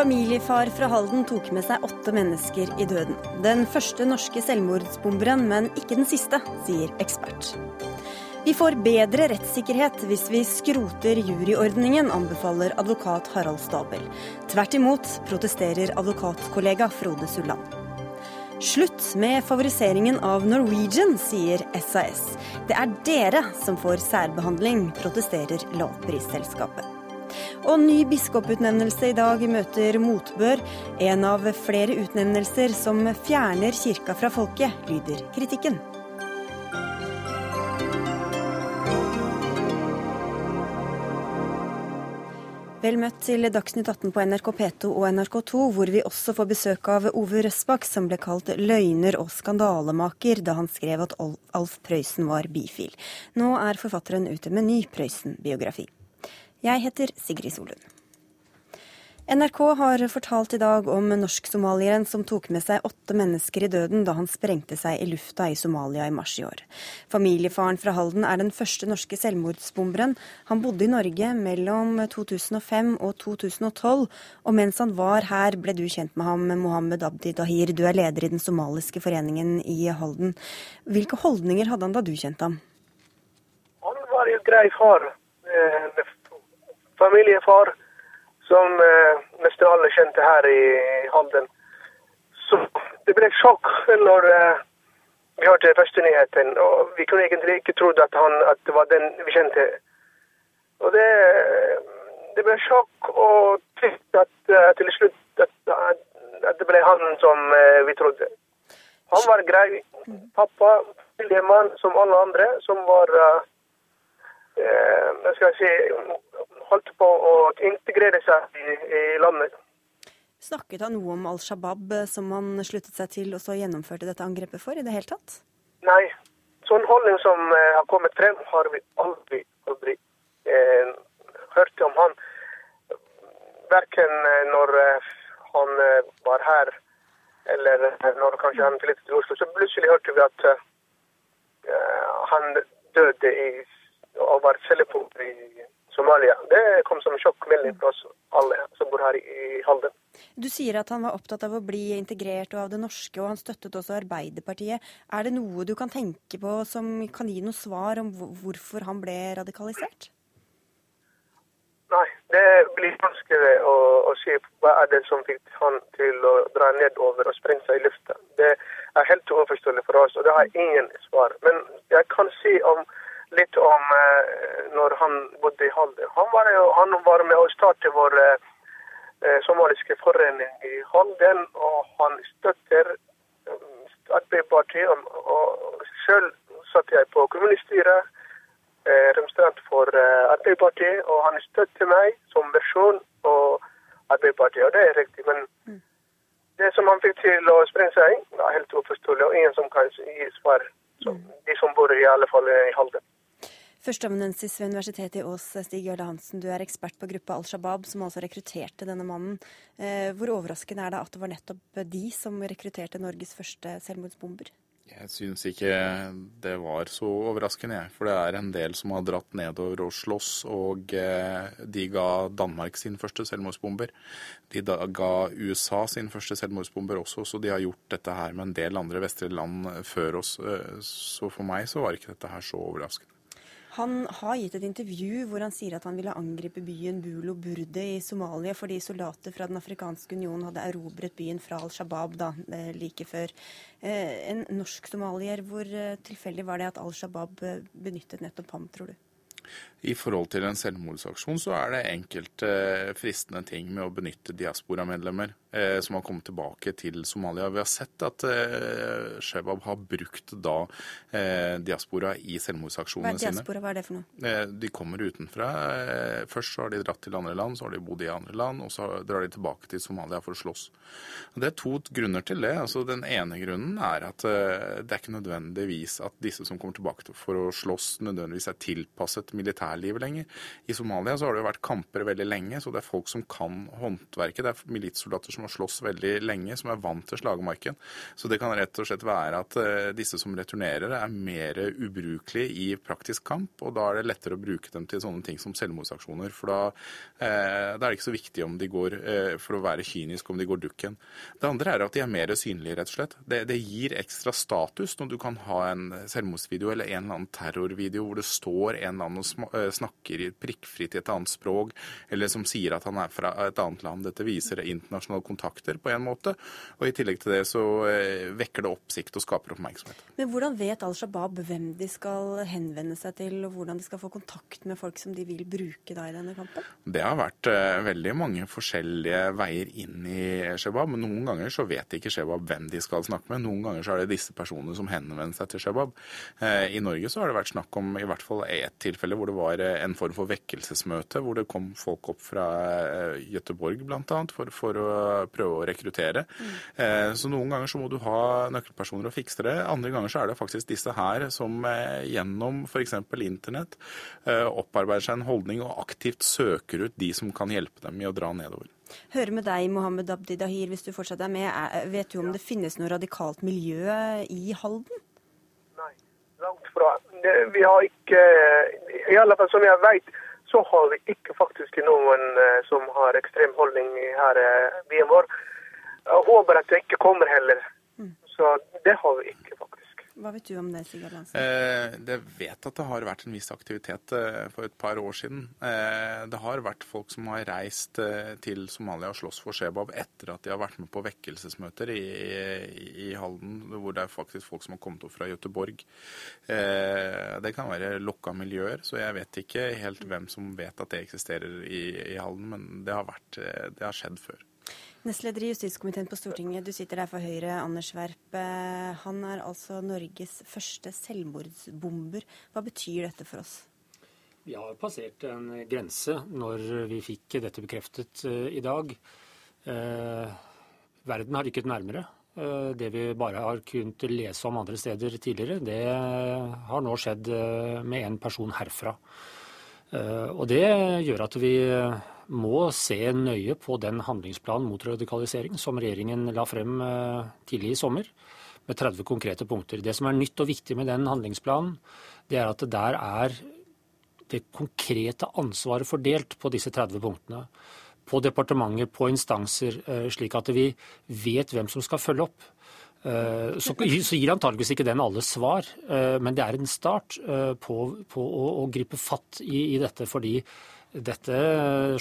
Familiefar fra Halden tok med seg åtte mennesker i døden. Den første norske selvmordsbomberen, men ikke den siste, sier ekspert. Vi får bedre rettssikkerhet hvis vi skroter juryordningen, anbefaler advokat Harald Stabel. Tvert imot protesterer advokatkollega Frode Sulland. Slutt med favoriseringen av Norwegian, sier SAS. Det er dere som får særbehandling, protesterer lavprisselskapet. Og ny biskoputnevnelse i dag møter motbør. En av flere utnevnelser som fjerner kirka fra folket, lyder kritikken. Vel møtt til Dagsnytt 18 på NRK P2 og NRK2, hvor vi også får besøk av Ove Røsbakk, som ble kalt løgner og skandalemaker da han skrev at Alf Prøysen var bifil. Nå er forfatteren ute med ny Prøysen-biografi. Jeg heter Sigrid Solund. NRK har fortalt i dag om norsk-somalieren som tok med seg åtte mennesker i døden da han sprengte seg i lufta i Somalia i mars i år. Familiefaren fra Halden er den første norske selvmordsbomberen. Han bodde i Norge mellom 2005 og 2012, og mens han var her ble du kjent med ham, Mohammed Abdi Dahir. Du er leder i den somaliske foreningen i Halden. Hvilke holdninger hadde han da du kjente ham? Han var en grei far. Eh, familiefar som eh, nesten alle kjente her i Halden. Så det ble et sjokk når eh, vi hørte første. Og vi kunne egentlig ikke trodd at, at det var den vi kjente. Og det, det ble sjokk og trist at uh, til slutt at, at, det ble han som eh, vi trodde. Han var grei pappa, mann som alle andre, som var uh, uh, skal jeg si, holdt på å integrere seg i, i landet. Snakket han noe om Al Shabaab eh, som han sluttet seg til og så gjennomførte dette angrepet for i det hele tatt? Nei. Sånn holdning som eh, har kommet frem, har vi aldri, aldri eh, hørt om han. Verken uh, når han var her, eller når kanskje han flyttet til Oslo. Så plutselig hørte vi at han døde i, var cellepunkt i Somalia. Det kom som sjokkmelding for oss alle som bor her i Halden. Du sier at han var opptatt av å bli integrert og av det norske, og han støttet også Arbeiderpartiet. Er det noe du kan tenke på som kan gi noe svar om hvorfor han ble radikalisert? Nei, det blir vanskelig å, å si hva er det som fikk han til å dra nedover og sprenge seg i lufta. Det er helt uforståelig for oss, og det har ingen svar. Men jeg kan si om litt om eh, når han bodde i Halden. Han var, han var med å starte vår eh, eh, somaliske forening i Halden, og han støtter Arbeiderpartiet. Og, selv satt jeg på kommuniststyret, representant for Arbeiderpartiet, og han støtter meg som person og Arbeiderpartiet, og det er riktig. men mm. det som han fikk til å sprenge seg, var helt uforståelig, og ingen som kan gi svar. Så, mm. de som bor i alle fall i Halden. Førsteamanuensis ved Universitetet i Ås, Stig Jarle Hansen, du er ekspert på gruppa Al Shabaab, som altså rekrutterte denne mannen. Eh, hvor overraskende er det at det var nettopp de som rekrutterte Norges første selvmordsbomber? Jeg syns ikke det var så overraskende, jeg. For det er en del som har dratt nedover og slåss. Og eh, de ga Danmark sin første selvmordsbomber. De ga USA sin første selvmordsbomber også, så de har gjort dette her med en del andre vestlige land før oss. Eh, så for meg så var ikke dette her så overraskende. Han har gitt et intervju hvor han sier at han ville angripe byen Bulo Burde i Somalia fordi soldater fra Den afrikanske union hadde erobret byen fra Al Shabaab da, eh, like før. Eh, en norsk somalier, hvor eh, tilfeldig var det at Al Shabaab benyttet nettopp ham, tror du? I forhold til en selvmordsaksjon så er det enkelte fristende ting med å benytte diasporamedlemmer eh, som har kommet tilbake til Somalia. Vi har sett at eh, Shebab har brukt da eh, diaspora i selvmordsaksjonene sine. Hva er diaspora, hva er det for noe? Eh, de kommer utenfra. Eh, først så har de dratt til andre land, så har de bodd i andre land, og så drar de tilbake til Somalia for å slåss. Og det er to grunner til det. Altså, den ene grunnen er at eh, det er ikke nødvendigvis at disse som kommer tilbake for å slåss, nødvendigvis er tilpasset militæret militærlivet lenger. I Somalia så har det jo vært kamper veldig lenge, så det er folk som kan håndverket. Det er militssoldater som har slåss veldig lenge, som er vant til slagmarken. Så det kan rett og slett være at uh, disse som returnerer, er mer ubrukelige i praktisk kamp, og da er det lettere å bruke dem til sånne ting som selvmordsaksjoner. For da, eh, da er det ikke så viktig om de går, eh, for å være kynisk, om de går dukken. Det andre er at de er mer synlige, rett og slett. Det, det gir ekstra status når du kan ha en selvmordsvideo eller en eller annen terrorvideo hvor det står en eller annen og snakker prikkfritt i et annet språk, eller som sier at han er fra et annet land. Dette viser internasjonale kontakter på en måte. Og i tillegg til det så vekker det oppsikt og skaper oppmerksomhet. Men hvordan vet Al Shabaab hvem de skal henvende seg til, og hvordan de skal få kontakt med folk som de vil bruke da i denne kampen? Det har vært uh, veldig mange forskjellige veier inn i Shabaab. Men noen ganger så vet ikke Shabaab hvem de skal snakke med. Noen ganger så er det disse personene som henvender seg til Shabaab. I Norge så har det vært snakk om i hvert fall ett tilfelle hvor det var uh, en form for vekkelsesmøte, hvor det kom folk opp fra Gøteborg bl.a. For, for å prøve å rekruttere. Mm. Så noen ganger så må du ha nøkkelpersoner og fikse det. Andre ganger så er det faktisk disse her som gjennom f.eks. internett opparbeider seg en holdning og aktivt søker ut de som kan hjelpe dem i å dra nedover. Høre med deg, Mohammed Abdi Dahir, hvis du fortsatt er med. Vet du om det finnes noe radikalt miljø i Halden? Nei. Vi har ikke I alle fall som jeg vet, så har vi ikke faktisk noen eh, som har ekstrem holdning her i eh, byen vår. Jeg håper at det ikke kommer heller. Mm. Så det har vi ikke. Hva vet du om det, Sigurd Lansen? Eh, det vet at det har vært en viss aktivitet eh, for et par år siden. Eh, det har vært folk som har reist eh, til Somalia og slåss for Shebab etter at de har vært med på vekkelsesmøter i, i, i Halden, hvor det er faktisk folk som har kommet opp fra Göteborg. Eh, det kan være lokka miljøer, så jeg vet ikke helt hvem som vet at det eksisterer i, i Halden, men det har, vært, eh, det har skjedd før. Nestleder i justiskomiteen på Stortinget, du sitter der for Høyre, Anders Werp. Han er altså Norges første selvmordsbomber. Hva betyr dette for oss? Vi har passert en grense når vi fikk dette bekreftet uh, i dag. Uh, verden har rykket nærmere. Det vi bare har kunnet lese om andre steder tidligere, det har nå skjedd med en person herfra. Og det gjør at vi må se nøye på den handlingsplanen mot radikalisering som regjeringen la frem eh, tidlig i sommer, med 30 konkrete punkter. Det som er nytt og viktig med den handlingsplanen, det er at det der er det konkrete ansvaret fordelt på disse 30 punktene. På departementer, på instanser, eh, slik at vi vet hvem som skal følge opp. Eh, så, gir antageligvis ikke den alle svar, men det er en start på, på å, å, gripe fatt i, i dette. fordi dette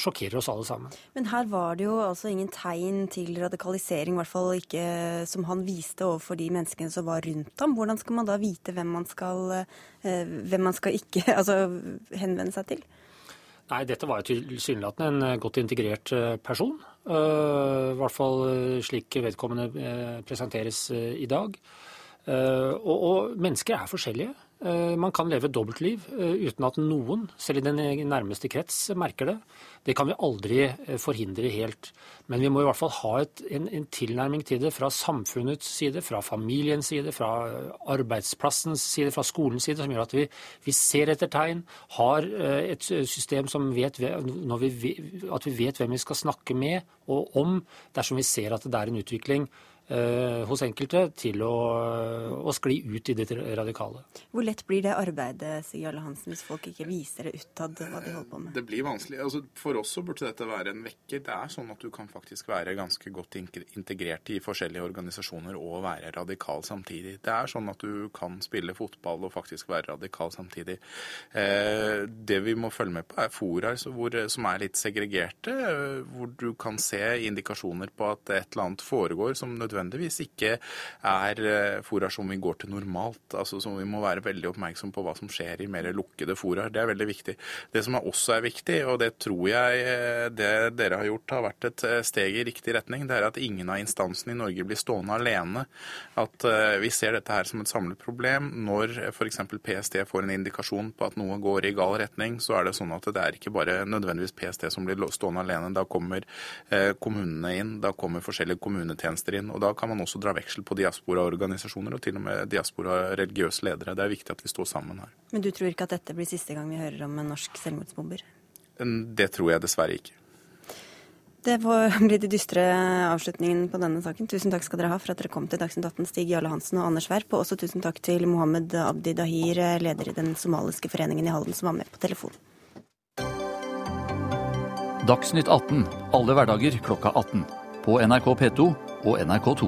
sjokkerer oss alle sammen. Men her var det jo altså ingen tegn til radikalisering, i hvert fall ikke som han viste overfor de menneskene som var rundt ham. Hvordan skal man da vite hvem man skal, eh, hvem man skal ikke altså, henvende seg til? Nei, dette var jo tilsynelatende en godt integrert eh, person. Eh, I hvert fall slik vedkommende presenteres i dag. Og, og mennesker er forskjellige. Eh, man kan leve dobbeltliv eh, uten at noen, selv i den nærmeste krets, merker det. Det kan vi aldri eh, forhindre helt. Men vi må i hvert fall ha et, en, en, tilnærming til det fra samfunnets side, fra familiens side, fra arbeidsplassens side, fra skolens side, som gjør at vi, vi ser etter tegn, har et system som vet vi, at vi vet hvem vi skal snakke med og om dersom vi ser at det er en utvikling hos enkelte til å, å, skli ut i det radikale. Hvor lett blir det arbeidet Jarle Hansen, hvis folk ikke viser det utad hva de holder på med? Det blir vanskelig. Altså, for oss så burde dette være en vekker. Det er sånn at du kan faktisk være ganske godt integrert i forskjellige organisasjoner og være radikal samtidig. Det er sånn at du kan spille fotball og faktisk være radikal samtidig. Eh, det vi må følge med på, er fora som er litt segregerte, eh, hvor du kan se indikasjoner på at et eller annet foregår som nødvendigvis nødvendigvis ikke er eh, fora som vi går til normalt. altså Vi må være veldig oppmerksom på hva som skjer i mer lukkede fora. Det er veldig viktig. Det som også er viktig, og det tror jeg eh, det dere har gjort har vært et eh, steg i riktig retning, det er at ingen av instansene i Norge blir stående alene. At vi ser dette her som et samlet problem. Når f.eks. PST får en indikasjon på at noe går i gal retning, så er det sånn at det er ikke bare nødvendigvis PST som blir stående alene. Da kommer kommunene inn, da kommer forskjellige kommunetjenester inn. og da kan man også dra veksel på diasporaorganisasjoner og til og med diaspora-religiøse ledere. Det er viktig at vi står sammen her. Men du tror ikke at dette blir siste gang vi hører om en norsk selvmordsbomber? Det tror jeg dessverre ikke. Det får bli de dystre avslutningen på denne saken. Tusen takk skal dere ha for at dere kom til Dagsnytt 18, Stig Jarle Hansen og Anders Werp. Og også tusen takk til Mohammed Abdi Dahir, leder i den somaliske foreningen i Halden, som var med på telefon. Dagsnytt 18 alle hverdager klokka 18. På NRK P2 og NRK2.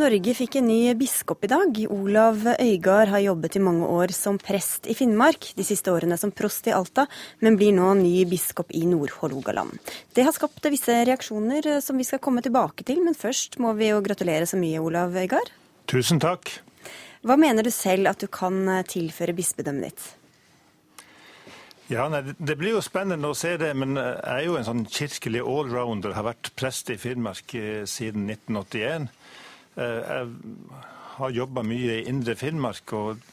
Norge fikk en ny biskop i dag. Olav Øygard har jobbet i mange år som prest i Finnmark, de siste årene som prost i Alta, men blir nå ny biskop i Nord-Hålogaland. Det har skapt visse reaksjoner eh, som vi skal komme tilbake til, men først må vi jo gratulere så mye, Olav Øygard. Tusen takk. Hva mener du selv at du kan eh, tilføre bispedømmet ditt? Ja, nei, Det blir jo spennende å se det, men eh, jeg er jo en sånn kirkelig allrounder. Har vært prest i Finnmark siden 1981. Eh, jeg har jobba mye i indre Finnmark og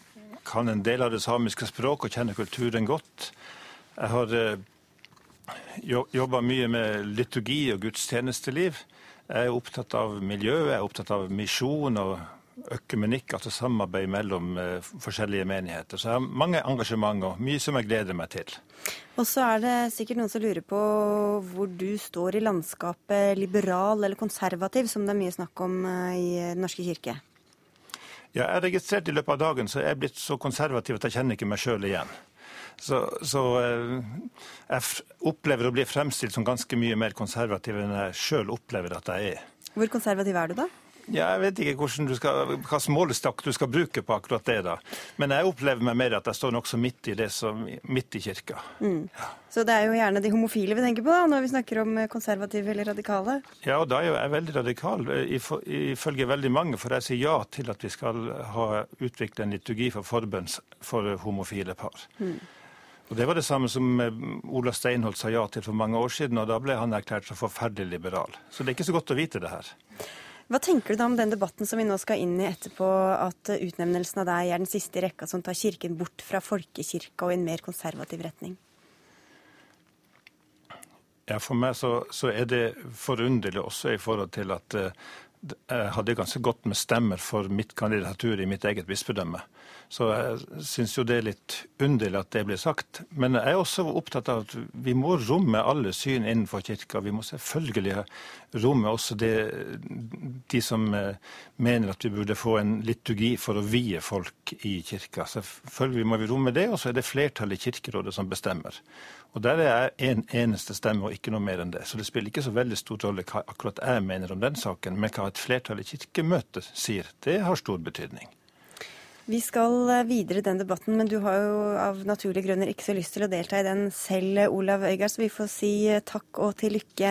kan en del av det samiske språket og kjenner kulturen godt. Jeg har eh, jobba mye med liturgi og gudstjenesteliv. Jeg er opptatt av miljø, jeg er opptatt av misjon og økumenikk, altså samarbeid mellom uh, forskjellige menigheter. Så jeg har mange engasjement og mye som jeg gleder meg til. Og så er det sikkert noen som lurer på hvor du står i landskapet liberal eller konservativ, som det er mye snakk om uh, i Den norske kirke. Ja, jeg har registrert i løpet av dagen så jeg er blitt så konservativ at jeg kjenner ikke meg sjøl igjen. Så, så uh, jeg opplever å bli fremstilt som ganske mye mer konservativ enn jeg sjøl opplever at jeg er. Hvor konservativ er du da? Ja, jeg vet ikke hvordan du skal, hva målestokk du skal bruke på akkurat det. da. Men jeg opplever meg mer at jeg står nokså midt i det som, midt i kirka. Mm. Ja. Så det er jo gjerne de homofile vi tenker på da, når vi snakker om konservative eller radikale? Ja, og da er jeg veldig radikal, ifølge veldig mange. For jeg sier ja til at vi skal ha utvikle en liturgi for forbønn for homofile par. Mm. Og Det var det samme som eh, Ola Steinholt sa ja til for mange år siden, og da ble han erklært så forferdelig liberal. Så det er ikke så godt å vite det her. Hva tenker du da om den debatten som vi nå skal inn i etterpå, at utnevnelsen av deg er den siste i rekka som tar kirken bort fra folkekirka og i en mer konservativ retning? Ja, For meg så, så er det forunderlig også i forhold til at uh, jeg hadde ganske godt med stemmer for mitt kandidatur i mitt eget bispedømme. Så jeg syns jo det er litt underlig at det blir sagt. Men jeg er også opptatt av at vi må romme alle syn innenfor kirka. Vi må selvfølgelig romme også det, de som eh, mener at vi burde få en liturgi for å vie folk i kirka. Selvfølgelig må vi romme det, og så er det flertallet i Kirkerådet som bestemmer. Og der er jeg en eneste stemme og ikke noe mer enn det. Så det spiller ikke så veldig stor rolle hva akkurat jeg mener om den saken, men hva et flertall i Kirkemøtet sier, det har stor betydning. Vi skal eh, videre den debatten, men du har jo av naturlige grunner ikke så lyst til å delta i den selv, Olav Øygard, så vi får si eh, takk og til lykke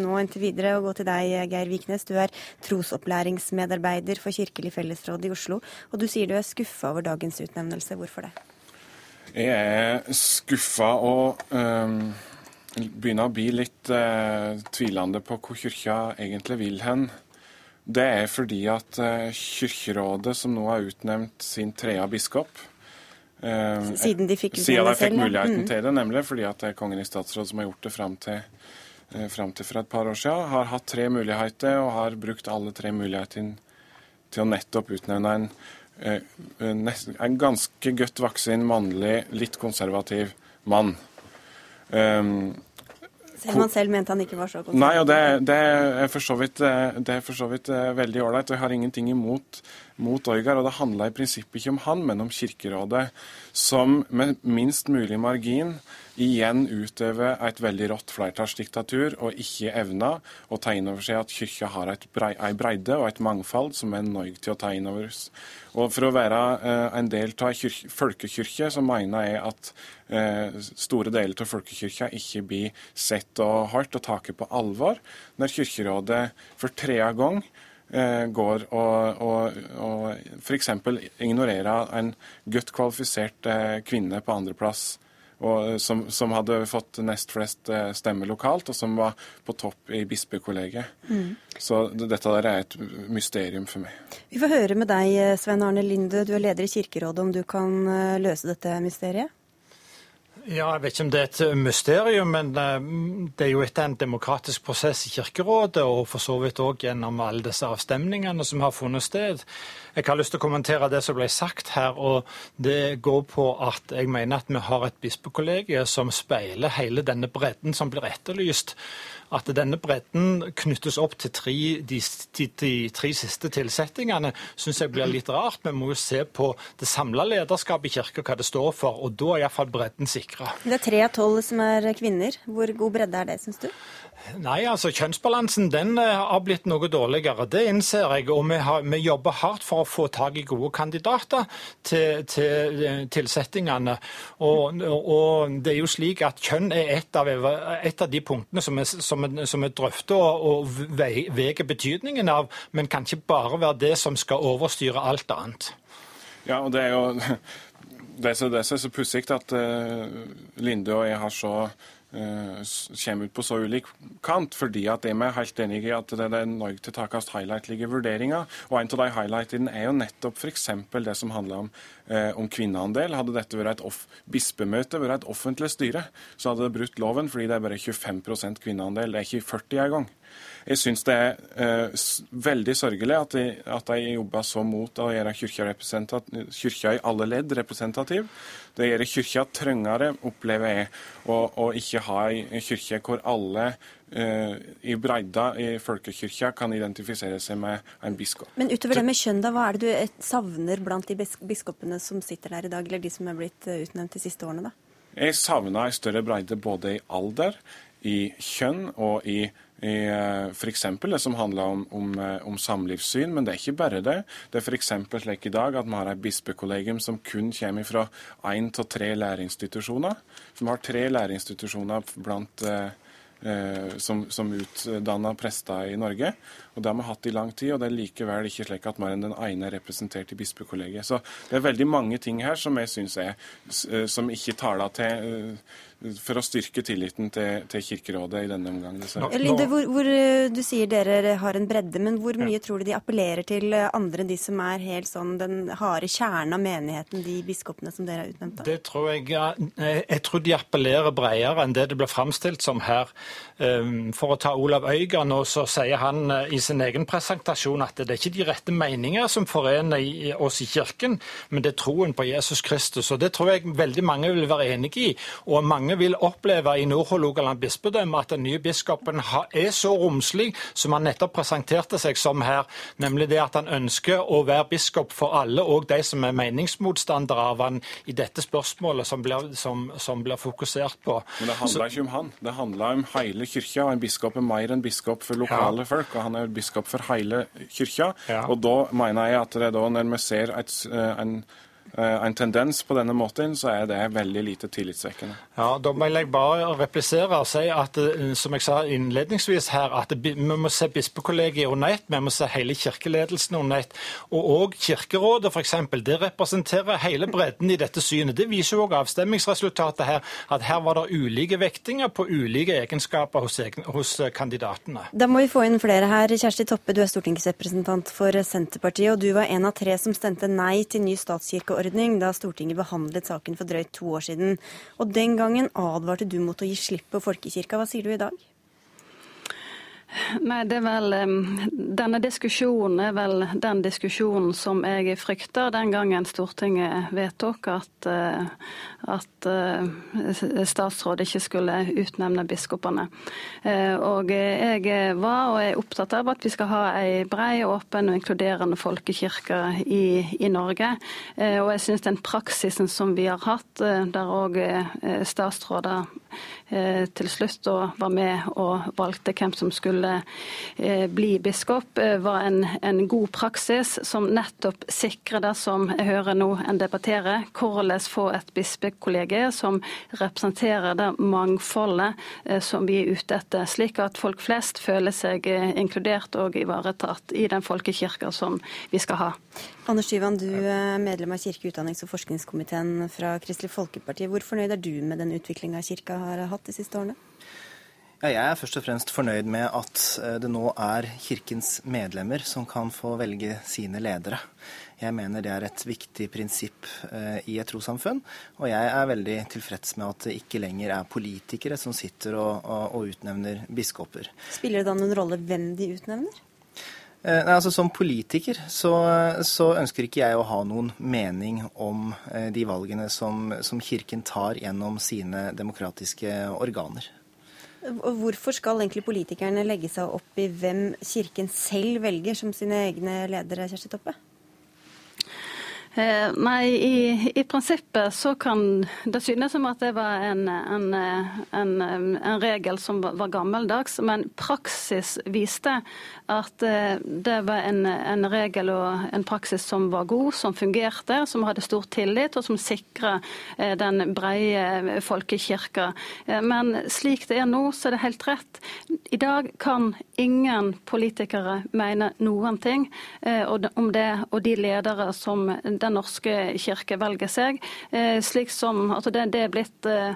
nå inntil videre. Og gå til deg, Geir Viknes. Du er trosopplæringsmedarbeider for Kirkelig fellesråd i Oslo. Og du sier du er skuffa over dagens utnevnelse. Hvorfor det? Jeg er skuffa og um, begynner å bli litt uh, tvilende på hvor kirka egentlig vil hen. Det er fordi at eh, Kirkerådet, som nå har utnevnt sin tredje biskop eh, Siden de fikk, siden de fikk muligheten mm. til det, nemlig fordi at det er Kongen i statsråd som har gjort det fram til, eh, fram til for et par år siden, har hatt tre muligheter og har brukt alle tre mulighetene til å nettopp utnevne en, en ganske godt voksen, mannlig, litt konservativ mann. Um, selv om han selv mente han ikke var så konservativ? Nei, og det, det, er for så vidt, det er for så vidt eh, veldig ålreit. Jeg har ingenting imot mot Øygard. Og det handla i prinsippet ikke om han, men om Kirkerådet, som med minst mulig margin igjen utøver et veldig rått flertallsdiktatur og ikke evner å ta inn over seg at kirka har brei, ei breidde og et mangfold som er nøyd til å ta inn over oss. Og For å være eh, en del av folkekirke, så mener jeg at eh, store deler av folkekirka ikke blir sett og hørt og tatt på alvor når Kirkerådet for tredje gang Eh, går og, og, og f.eks. ignorerer en godt kvalifisert kvinne på andreplass. Som, som hadde fått nest flest eh, stemmer lokalt, og som var på topp i bispekollegiet. Mm. Så dette der er et mysterium for meg. Vi får høre med deg, Svein Arne Linde, du er leder i Kirkerådet, om du kan løse dette mysteriet? Ja, Jeg vet ikke om det er et mysterium, men eh, det er jo etter en demokratisk prosess i Kirkerådet, og for så vidt òg gjennom alle disse avstemningene som har funnet sted. Jeg har lyst til å kommentere det som ble sagt her, og det går på at jeg mener at vi har et bispekollegie som speiler hele denne bredden som blir etterlyst. At denne bredden knyttes opp til tre, de, de, de, tre siste tilsettingene, syns jeg blir litt rart. Vi må jo se på det samla lederskapet i kirka, hva det står for, og da er iallfall bredden sikra. Det er tre av tolv som er kvinner. Hvor god bredde er det, syns du? Nei, altså Kjønnsbalansen den eh, har blitt noe dårligere. Det innser jeg. Og vi, har, vi jobber hardt for å få tak i gode kandidater til, til eh, tilsettingene. Og, og, det er jo slik at kjønn er et av, et av de punktene som er, som er drøftet og, og veier betydningen av, men kan ikke bare være det som skal overstyre alt annet. Ja, og det er jo det som er så pussig at uh, Linde og jeg har så kommer ut på så ulik kant, fordi at jeg er helt enig i at det er noe til takast highlightlige vurderinger. Og en av de highlightene er jo nettopp f.eks. det som handler om, eh, om kvinneandel. Hadde dette vært et off bispemøte, vært et offentlig styre, så hadde det brutt loven fordi det er bare 25 kvinneandel. Det er ikke 40 engang. Jeg syns det er uh, veldig sørgelig at de, at de jobber så mot å gjøre kyrkja, i alle ledd representativ. Det gjør kyrkja trengere, opplever jeg, å ikke ha ei kirke hvor alle uh, i bredda i folkekyrkja kan identifisere seg med en biskop. Men utover det med kjønn, da, hva er det du savner blant de biskopene som sitter der i dag, eller de som er blitt eh, utnevnt de siste årene, da? Jeg savner en større bredde både i alder, i kjønn og i eh, f.eks. det som handler om, om, eh, om, samlivssyn, men det er ikke bare det. Det er f.eks. slik i dag at vi har et bispekollegium som kun kommer fra én til tre læreinstitusjoner. Vi har tre læreinstitusjoner blant eh, eh, som, som utdanner prester i Norge. Og Det har vi hatt i lang tid, og det er likevel ikke slik at mer enn den ene er representert i bispekollegiet. Så det er veldig mange ting her som jeg syns er som ikke taler til for å styrke tilliten til, til Kirkerådet i denne omgang. Linde, hvor, hvor, eh, Du sier dere har en bredde, men hvor mye ja. tror du de appellerer til andre enn de som er helt sånn den harde kjernen av menigheten, de biskopene som dere har utnevnt? Det tror jeg, jeg tror de appellerer bredere enn det det blir framstilt som her. Ehm, for å ta Olav Øygarden, så sier han eh, i sin egen presentasjon at det er ikke de rette meninger som forener oss i kirken, men det er troen på Jesus Kristus. Og Det tror jeg veldig mange vil være enig i. og mange vil oppleve i Nord-Hålogaland bispedømme at den nye biskopen er så romslig som han nettopp presenterte seg som her, nemlig det at han ønsker å være biskop for alle, og de som er meningsmotstandere av han i dette spørsmålet som blir, som, som blir fokusert på. Men det handler ikke om han. Det handler om hele kirka. En biskop er mer enn biskop for lokale ja. folk, og han er biskop for hele kyrkja. Ja. Og da mener jeg at det er da når vi ser et, eh, en en tendens på denne måten, så er det veldig lite tillitsvekkende. Ja, Da vil jeg bare replisere og si at eh, som jeg sa innledningsvis her, at vi må se bispekollegiet under ett, vi må se hele kirkeledelsen under ett. Og òg Kirkerådet f.eks. Det representerer hele bredden i dette synet. Det viser òg avstemmingsresultatet her, at her var det ulike vektinger på ulike egenskaper hos, hos eh, kandidatene. Da må vi få inn flere her. Kjersti Toppe, du er stortingsrepresentant for Senterpartiet, og du var en av tre som stemte nei til ny statskirkeordning ordning da Stortinget behandlet saken for drøyt to år siden. Og Den gangen advarte du mot å gi slipp på folkekirka. Hva sier du i dag? Nei, det er vel Denne diskusjonen er vel den diskusjonen som jeg frykter den gangen Stortinget vedtok at, eh, at eh, statsråd ikke skulle utnevne biskopene. Eh, og jeg var og er opptatt av at vi skal ha ei brei, åpen og inkluderende folkekirke i, i Norge. Og jeg syns den praksisen som vi har hatt, der òg statsråder til slutt var med og valgte hvem som skulle eh, bli biskop, eh, var en, en, god praksis som nettopp sikrer det som jeg hører nå en debatterer, hvordan få et bispekollegium som representerer det mangfoldet eh, som vi er ute etter, slik at folk flest føler seg inkludert og ivaretatt i den folkekirka som vi skal ha. Anders Tyvand, du er medlem av kirke-, utdannings- og forskningskomiteen fra Kristelig Folkeparti. Hvor fornøyd er du med den utviklinga kirka har hatt de siste årene? Ja, jeg er først og fremst fornøyd med at eh, det nå er Kirkens medlemmer som kan få velge sine ledere. Jeg mener det er et viktig prinsipp eh, i et trossamfunn. Og jeg er veldig tilfreds med at det ikke lenger er politikere som sitter og, og, og utnevner biskoper. Spiller det da noen rolle hvem de utnevner? Eh, nei, altså Som politiker så, så, ønsker ikke jeg å ha noen mening om eh, de valgene som, som Kirken tar gjennom sine demokratiske organer. Hvorfor skal egentlig politikerne legge seg opp i hvem Kirken selv velger som sine egne ledere, Kjersti Toppe? Eh, nei, i, i, prinsippet så kan det synes som at det var en, en, en, en regel som var, gammeldags, men praksis viste at eh, det var en, regel og en praksis som var god, som fungerte, som hadde stor tillit, og som sikra eh, den breie folkekirka. Men slik det er nå, så er det helt rett. I dag kan ingen politikere mene noen ting om det og de ledere som Den norske kirke velger seg, eh, slik som altså det, det er blitt eh,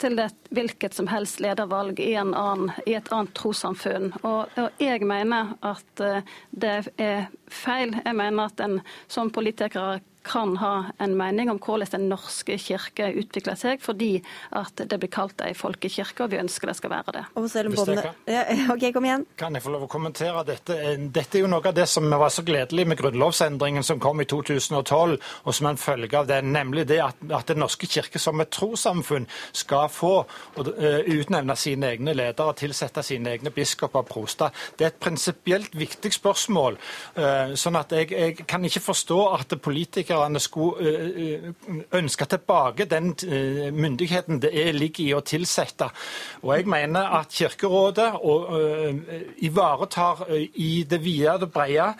til et hvilket som helst ledervalg i, annen, i et annet trossamfunn. Og, og, jeg mener at eh, det er feil. Jeg mener at en som politiker kan ha en mening om hvordan Den norske kirke utvikler seg, fordi at det blir kalt ei folkekirke, og vi ønsker det skal være det. Og om båndene... ja, ok, kom igjen. Kan jeg få lov å kommentere dette? Dette er jo noe av det som var så gledelig med grunnlovsendringen som kom i 2012, og som en følge av det, nemlig det at, at Den norske kirke som et trossamfunn skal få uh, utnevne sine egne ledere, tilsette sine egne biskoper og proster. Det er et prinsipielt viktig spørsmål. Uh, sånn at jeg, jeg kan ikke forstå at politikere politikerne skulle ønske tilbake den myndigheten det ligger i å tilsette. Og jeg mener at Kirkerådet ivaretar i det vide og brede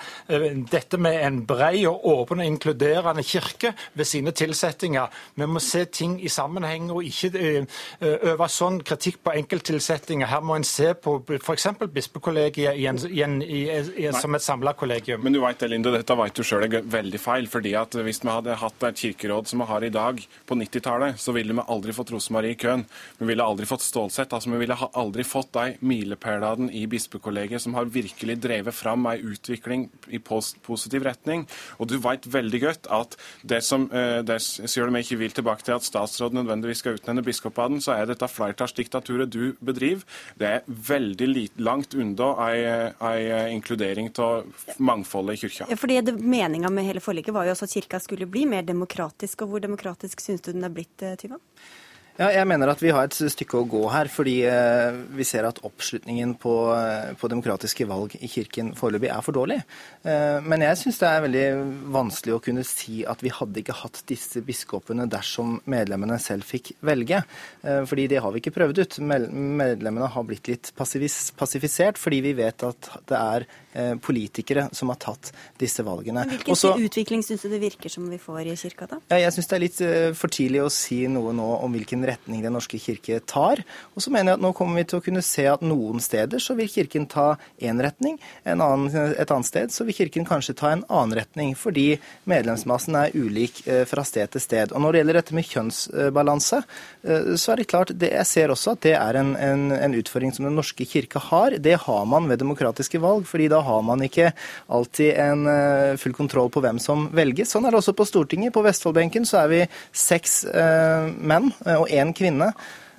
dette med en bred og åpen og inkluderende kirke ved sine tilsettinger. Vi må se ting i sammenheng og ikke øve sånn kritikk på enkelttilsettinger. Her må en se på f.eks. bispekollegiet i en, i en, i, som et samla kollegium. Men du vet, Linde, dette vet du sjøl er veldig feil. fordi at hvis vi hadde hatt et kirkeråd som vi har i dag, på 90-tallet, så ville vi aldri fått Rosemarie i køen. Vi ville aldri fått Stålsett. altså Vi ville aldri fått de milepælene i bispekollegiet som har virkelig drevet fram ei utvikling i positiv retning. Og du vet veldig godt at det som eh, det, Selv om jeg ikke vil tilbake til at statsråden nødvendigvis skal utnevne biskopene, så er dette flertallsdiktaturet du bedriver. Det er veldig langt unna ei, ei inkludering av mangfoldet i kirka. Fordi Meninga med hele forliket var jo også at kirka skulle bli mer demokratisk. Og hvor demokratisk syns du den er blitt, Tyva? Ja, jeg mener at vi har et stykke å gå her, fordi eh, vi ser at oppslutningen på, eh, på demokratiske valg i Kirken foreløpig er for dårlig. Eh, men jeg syns det er veldig vanskelig å kunne si at vi hadde ikke hatt disse biskopene dersom medlemmene selv fikk velge. Fordi det har vi ikke prøvd ut. Medlemmene har blitt litt passifisert fordi vi vet at det er politikere som har tatt disse valgene. Men hvilken Også, utvikling syns du det virker som vi får i kirka, da? Jeg syns det er litt for tidlig å si noe nå om hvilken retning Den norske kirke tar. Og så mener jeg at nå kommer vi til å kunne se at noen steder så vil Kirken ta én retning, annen, et annet sted så vil Kirken kanskje ta en annen retning, fordi medlemsmassen er ulik eh, fra sted til sted. Og når det gjelder dette med kjønnsbalanse, eh, så er det klart det, Jeg ser også at det er en, en, en utfordring som Den norske kirke har. Det har man ved demokratiske valg, fordi da har man ikke alltid en eh, full kontroll på hvem som velges. Sånn er det også på Stortinget. På Vestfoldbenken så er vi seks eh, menn og én kvinne.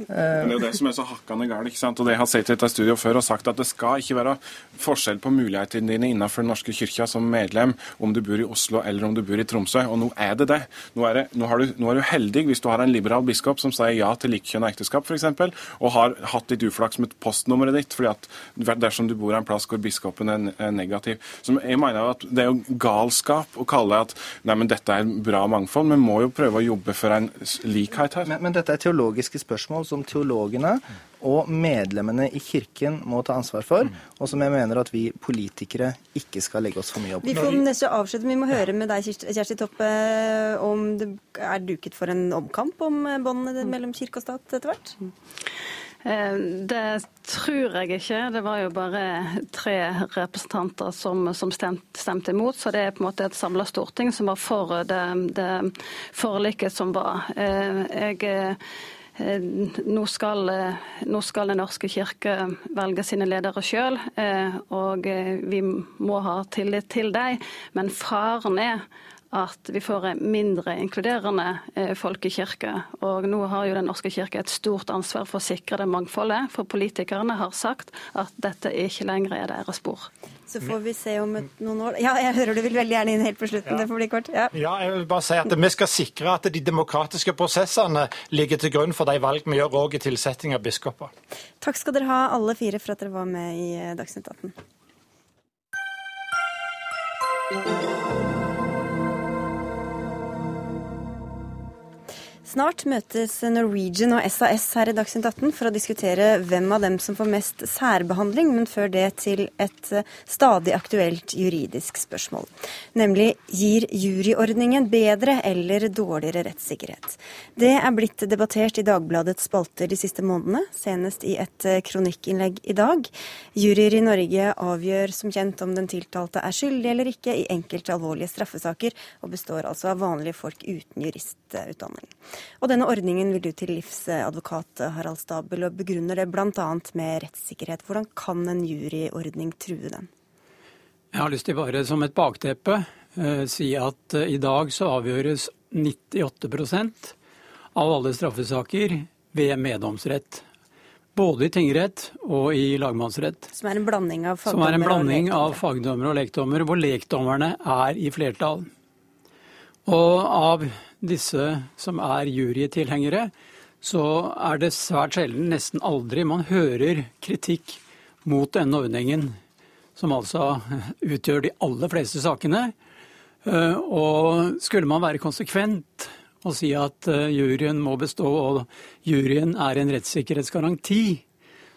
Det er jo det som er så hakkende galt. ikke sant? Og det Jeg har sett i et studio før og sagt at det skal ikke være forskjell på mulighetene dine innenfor Den norske kirka som medlem, om du bor i Oslo eller om du bor i Tromsø. Og nå er det det. Nå er, det, nå du, nå er du heldig hvis du har en liberal biskop som sier ja til likkjønna ekteskap, f.eks., og har hatt litt uflaks med postnummeret ditt, fordi at dersom du bor en plass hvor biskopen er, er negativ. Så jeg mener at Det er jo galskap å kalle at nei, men dette er bra mangfold. Vi må jo prøve å jobbe for en likhet her. Men, men dette er teologiske spørsmål som teologene og medlemmene i Kirken må ta ansvar for, og som jeg mener at vi politikere ikke skal legge oss for mye opp Vi får nesten avslutte, men vi må høre med deg, Kjersti Toppe, om det er duket for en omkamp om båndene mellom kirke og stat etter hvert? Eh, det tror jeg ikke. Det var jo bare tre representanter som, som stemte, stemte imot, så det er på en måte et samla storting som var for det, det forliket som var. Eh, jeg nå skal, nå skal Den norske kirke velge sine ledere sjøl, og vi må ha tillit til dem. Men faren er at vi får en mindre inkluderende eh, folkekirke. Og nå har jo Den norske kirke et stort ansvar for å sikre det mangfoldet. For politikerne har sagt at dette ikke lenger er deres spor. Så får vi se om noen år Ja, jeg hører du vil veldig gjerne inn helt på slutten. Ja. Det får bli kort. Ja. ja. jeg vil bare si at vi skal sikre at de demokratiske prosessene ligger til grunn for de valg vi gjør òg i tilsetting av biskoper. Takk skal dere ha alle fire for at dere var med i eh, Dagsnytt 18. Snart møtes Norwegian og SAS her i Dagsnytt 18 for å diskutere hvem av dem som får mest særbehandling, men før det til et eh, stadig aktuelt juridisk spørsmål. Nemlig gir juryordningen bedre eller dårligere rettssikkerhet? Det er blitt debattert i Dagbladets spalter de siste månedene, senest i et eh, kronikkinnlegg i dag. Juryer i Norge avgjør som kjent om den tiltalte er skyldig eller ikke i enkelte alvorlige straffesaker, og består altså av vanlige folk uten juristutdanning. Og denne ordningen vil du til livsadvokat Harald Stabel, og begrunner det bl.a. med rettssikkerhet. Hvordan kan en juryordning true den? Jeg har lyst til bare som et bakteppe eh, si at eh, i dag så avgjøres 98% av alle straffesaker ved meddomsrett. Både i tingrett og i lagmannsrett. Som er en blanding av fagdommere Som er en blanding av fagdommere og lekdommere, hvor lekdommerne er i flertall. Og av disse som er jurytilhengere, så er det svært sjelden, nesten aldri, man hører kritikk mot denne ordningen, som altså utgjør de aller fleste sakene. Eh, og skulle man være konsekvent og si at eh, juryen må bestå og juryen er en rettssikkerhetsgaranti,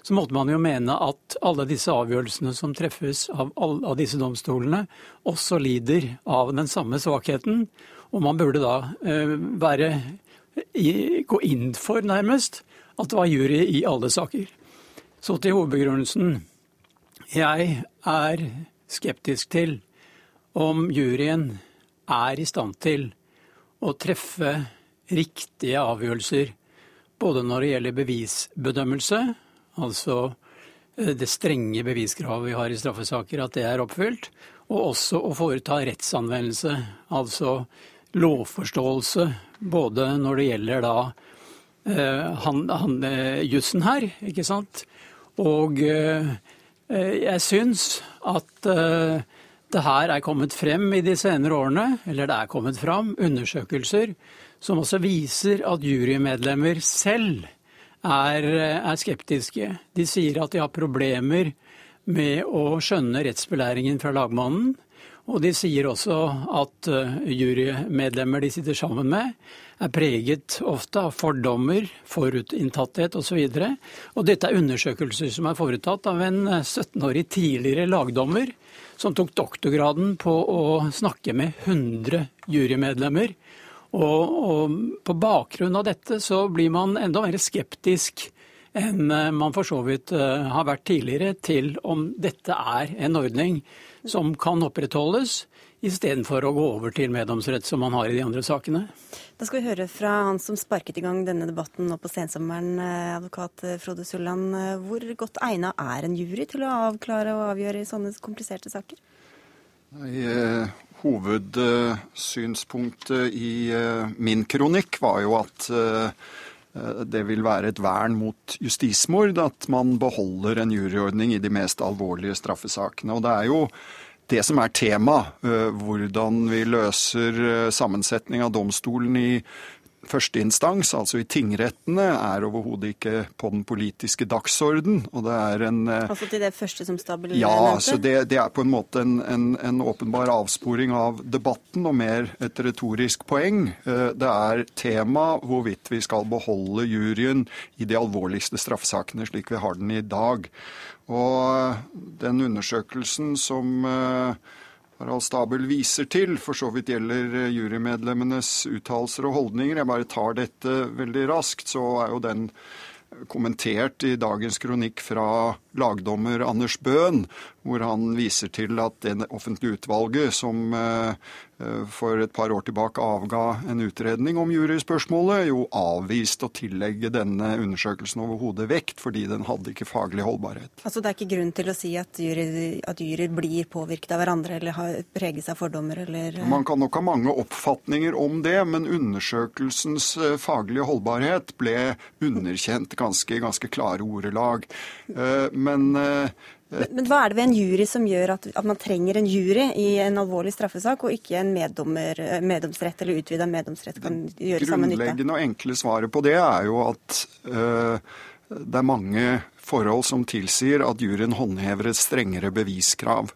så måtte man jo mene at alle disse avgjørelsene som treffes av, alle, av disse domstolene, også lider av den samme svakheten, og man burde da eh, være, gå inn for, nærmest, at det var jury i alle saker. Så til hovedbegrunnelsen. Jeg er skeptisk til om juryen er i stand til å treffe riktige avgjørelser både når det gjelder bevisbedømmelse, altså eh, det strenge beviskravet vi har i straffesaker, at det er oppfylt, og også å foreta rettsanvendelse, altså lovforståelse både når det gjelder da eh, han, han, eh, jussen her, ikke sant. Og eh, jeg syns at det her er kommet frem i de senere årene, eller det er kommet fram, undersøkelser som også viser at jurymedlemmer selv er, er skeptiske. De sier at de har problemer med å skjønne rettsbelæringen fra lagmannen. Og de sier også at eh, jurymedlemmer de sitter sammen med, er preget ofte av fordommer, forutinntatthet osv. Og, så og dette er undersøkelser som er foretatt av en 17-årig tidligere lagdommer som tok doktorgraden på å snakke med 100 jurymedlemmer. Og, og på bakgrunn av dette så blir man enda mer skeptisk enn eh, man for så vidt eh, har vært tidligere til om dette er en ordning som kan opprettholdes, istedenfor å gå over til meddomsrett som man har i de andre sakene. Da skal vi høre fra han som sparket i gang denne debatten nå på sensommeren, eh, advokat eh, Frode Sulland. Eh, hvor godt egna er en jury til å avklare og avgjøre i sånne kompliserte saker? Nei, Hovedsynspunktet i min kronikk var jo at det vil være et vern mot justismord at man beholder en juryordning i de mest alvorlige straffesakene. Og det er jo det som er tema, eh, hvordan vi løser eh, sammensetning av domstolen i førsteinstans, altså i tingrettene, er overhodet ikke på den politiske dagsorden. Og det er en eh, Altså til det første som Stabel ja, nevnte? Ja, så det, det, er på en måte en, en, en, åpenbar avsporing av debatten, og mer et retorisk poeng. Eh, det er tema hvorvidt vi skal beholde juryen i de alvorligste straffesakene slik vi har den i dag. Og den undersøkelsen som eh, Harald Stabel viser til, for så vidt gjelder eh, jurymedlemmenes uttalelser og holdninger. Jeg bare tar dette veldig raskt. Så er jo den kommentert i dagens kronikk fra lagdommer Anders Bøhn, hvor han viser til at det offentlige utvalget som eh, for et par år tilbake avga en utredning om juryspørsmålet, jo avvist å tillegge denne undersøkelsen overhodet vekt, fordi den hadde ikke faglig holdbarhet. Altså Det er ikke grunn til å si at juryer, at juryer blir påvirket av hverandre eller har preges av fordommer, eller eh? Man kan nok ha mange oppfatninger om det, men undersøkelsens eh, faglige holdbarhet ble underkjent ganske, ganske klare ordelag. Men men hva er det ved en jury som gjør at, at, man trenger en jury i en alvorlig straffesak, og ikke en meddommer, meddomsrett eller utvida meddomsrett kan gjøre samme nytte? Det grunnleggende og enkle svaret på det er jo at øh, det er mange forhold som tilsier at juryen håndhever et strengere beviskrav.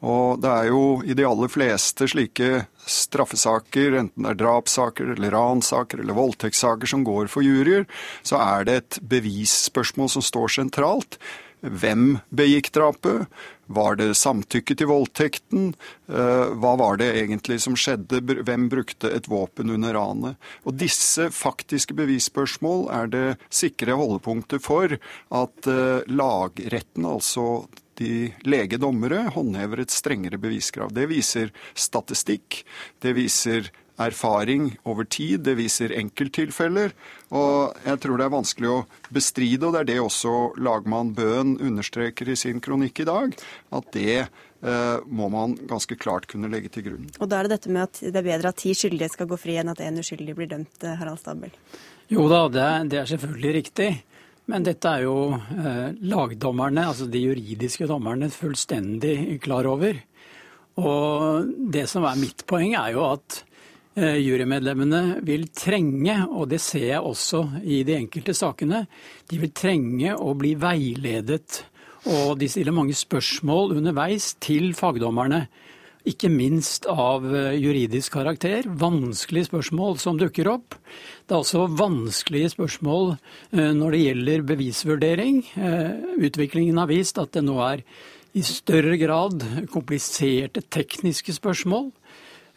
Og det er jo i de aller fleste slike straffesaker, enten det er drapssaker eller ransaker eller voldtektssaker som går for juryer, så er det et bevisspørsmål som står sentralt. Hvem begikk drapet? Var det samtykke til voldtekten? Eh, hva var det egentlig som skjedde? Hvem brukte et våpen under ranet? Og disse faktiske bevisspørsmål er det sikre holdepunktet for at eh, lagretten, altså de legedommere, håndhever et strengere beviskrav. Det viser statistikk. Det viser erfaring over tid. Det viser enkelttilfeller. Og jeg tror det er vanskelig å bestride, og det er det også lagmann Bøhn understreker i sin kronikk i dag, at det eh, må man ganske klart kunne legge til grunn. Og da er det dette med at det er bedre at ti skyldige skal gå fri enn at en uskyldig blir dømt, eh, Harald Stabel? Jo da, det er, det er selvfølgelig riktig. Men dette er jo eh, lagdommerne, altså de juridiske dommerne, fullstendig klar over. Og det som er mitt poeng, er jo at Eh, jurymedlemmene vil trenge, og det ser jeg også i de enkelte sakene, de vil trenge å bli veiledet. Og de stiller mange spørsmål underveis til fagdommerne. Ikke minst av eh, juridisk karakter. Vanskelige spørsmål som dukker opp. Det er også vanskelige spørsmål eh, når det gjelder bevisvurdering. Utviklingen har vist at det nå er i større grad kompliserte tekniske spørsmål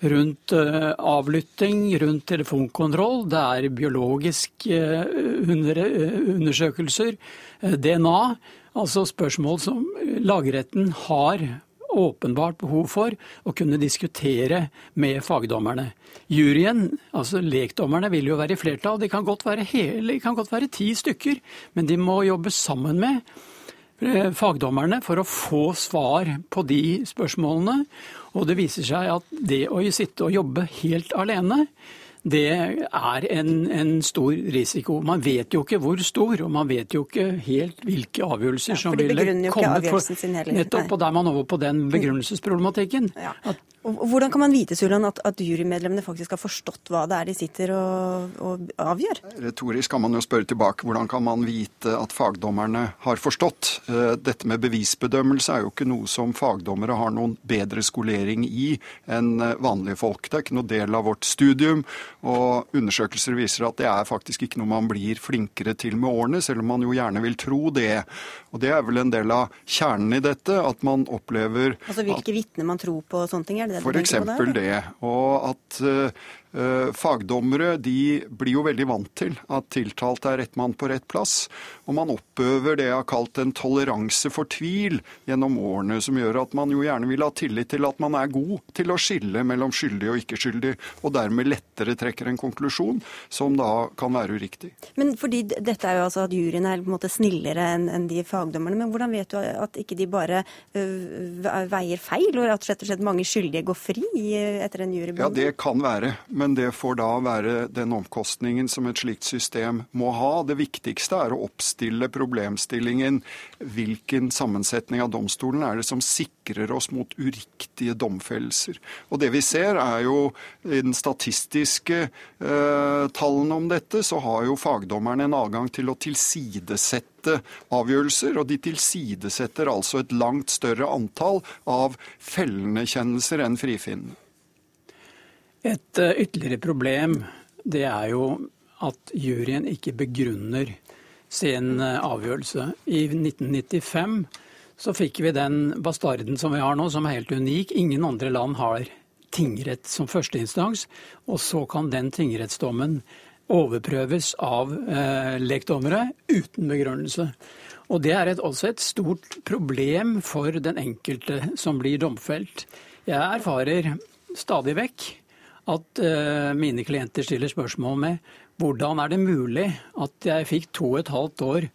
rundt eh, avlytting, rundt telefonkontroll. Det er biologiske eh, undersøkelser, eh, DNA. Altså spørsmål som lagretten har åpenbart behov for å kunne diskutere med fagdommerne. Juryen, altså lekdommerne, vil jo være i flertall. De kan godt være, hele, kan godt være ti stykker, men de må jobbe sammen med fagdommerne for å få svar på de spørsmålene. Og det viser seg at det å sitte og jobbe helt alene, det er en, en, stor risiko. Man vet jo ikke hvor stor, og man vet jo ikke helt hvilke avgjørelser ja, som ville komme. For, nettopp, og da er man over på den begrunnelsesproblematikken. Ja. At hvordan kan man vite Sulan, at, at jurymedlemmene faktisk har forstått hva det er de sitter og, og, avgjør? Retorisk kan man jo spørre tilbake hvordan kan man vite at fagdommerne har forstått. Eh, dette med bevisbedømmelse er jo ikke noe som fagdommere har noen bedre skolering i enn eh, vanlige folk. Det er ikke noe del av vårt studium, og undersøkelser viser at det er faktisk ikke noe man blir flinkere til med årene, selv om man jo gjerne vil tro det. Og det er vel en del av kjernen i dette, at man opplever Altså hvilke vitner man tror på og sånne ting? er det det for eksempel det. Og at uh, fagdommere de blir jo veldig vant til at tiltalte er rett mann på rett plass. Og man oppøver det jeg har kalt en toleranse for tvil gjennom årene, som gjør at man jo gjerne vil ha tillit til at man er god til å skille mellom skyldig og ikke skyldig, og dermed lettere trekker en konklusjon som da kan være uriktig. Men fordi dette er jo altså at juryen er på en måte snillere enn de fagdommerne, men hvordan vet du at ikke de bare veier feil, og at rett og slett mange skyldige går fri etter en jurybehandling? Ja, det kan være. Men det får da være den omkostningen som et slikt system må ha. Det viktigste er å oppstille problemstillingen hvilken sammensetning av domstolen er det som sikrer oss mot uriktige domfellelser. Og det vi ser er jo i den statistiske eh, tallene om dette, så har jo fagdommerne en adgang til å tilsidesette avgjørelser, og de tilsidesetter altså et langt større antall av fellende kjennelser enn frifinnende. Et uh, ytterligere problem det er jo at juryen ikke begrunner sin uh, avgjørelse. I 1995 så fikk vi den bastarden som vi har nå, som er helt unik. Ingen andre land har tingrett som førsteinstans. Og så kan den tingrettsdommen overprøves av eh, lekdommere uten begrunnelse. Og det er et, også et stort problem for den enkelte som blir domfelt. Jeg erfarer stadig vekk at uh, mine klienter stiller spørsmål med hvordan er det mulig at jeg fikk to og et halvt år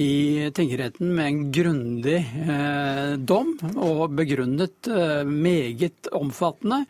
i tingretten med en grundig eh, dom og begrunnet eh, meget omfattende,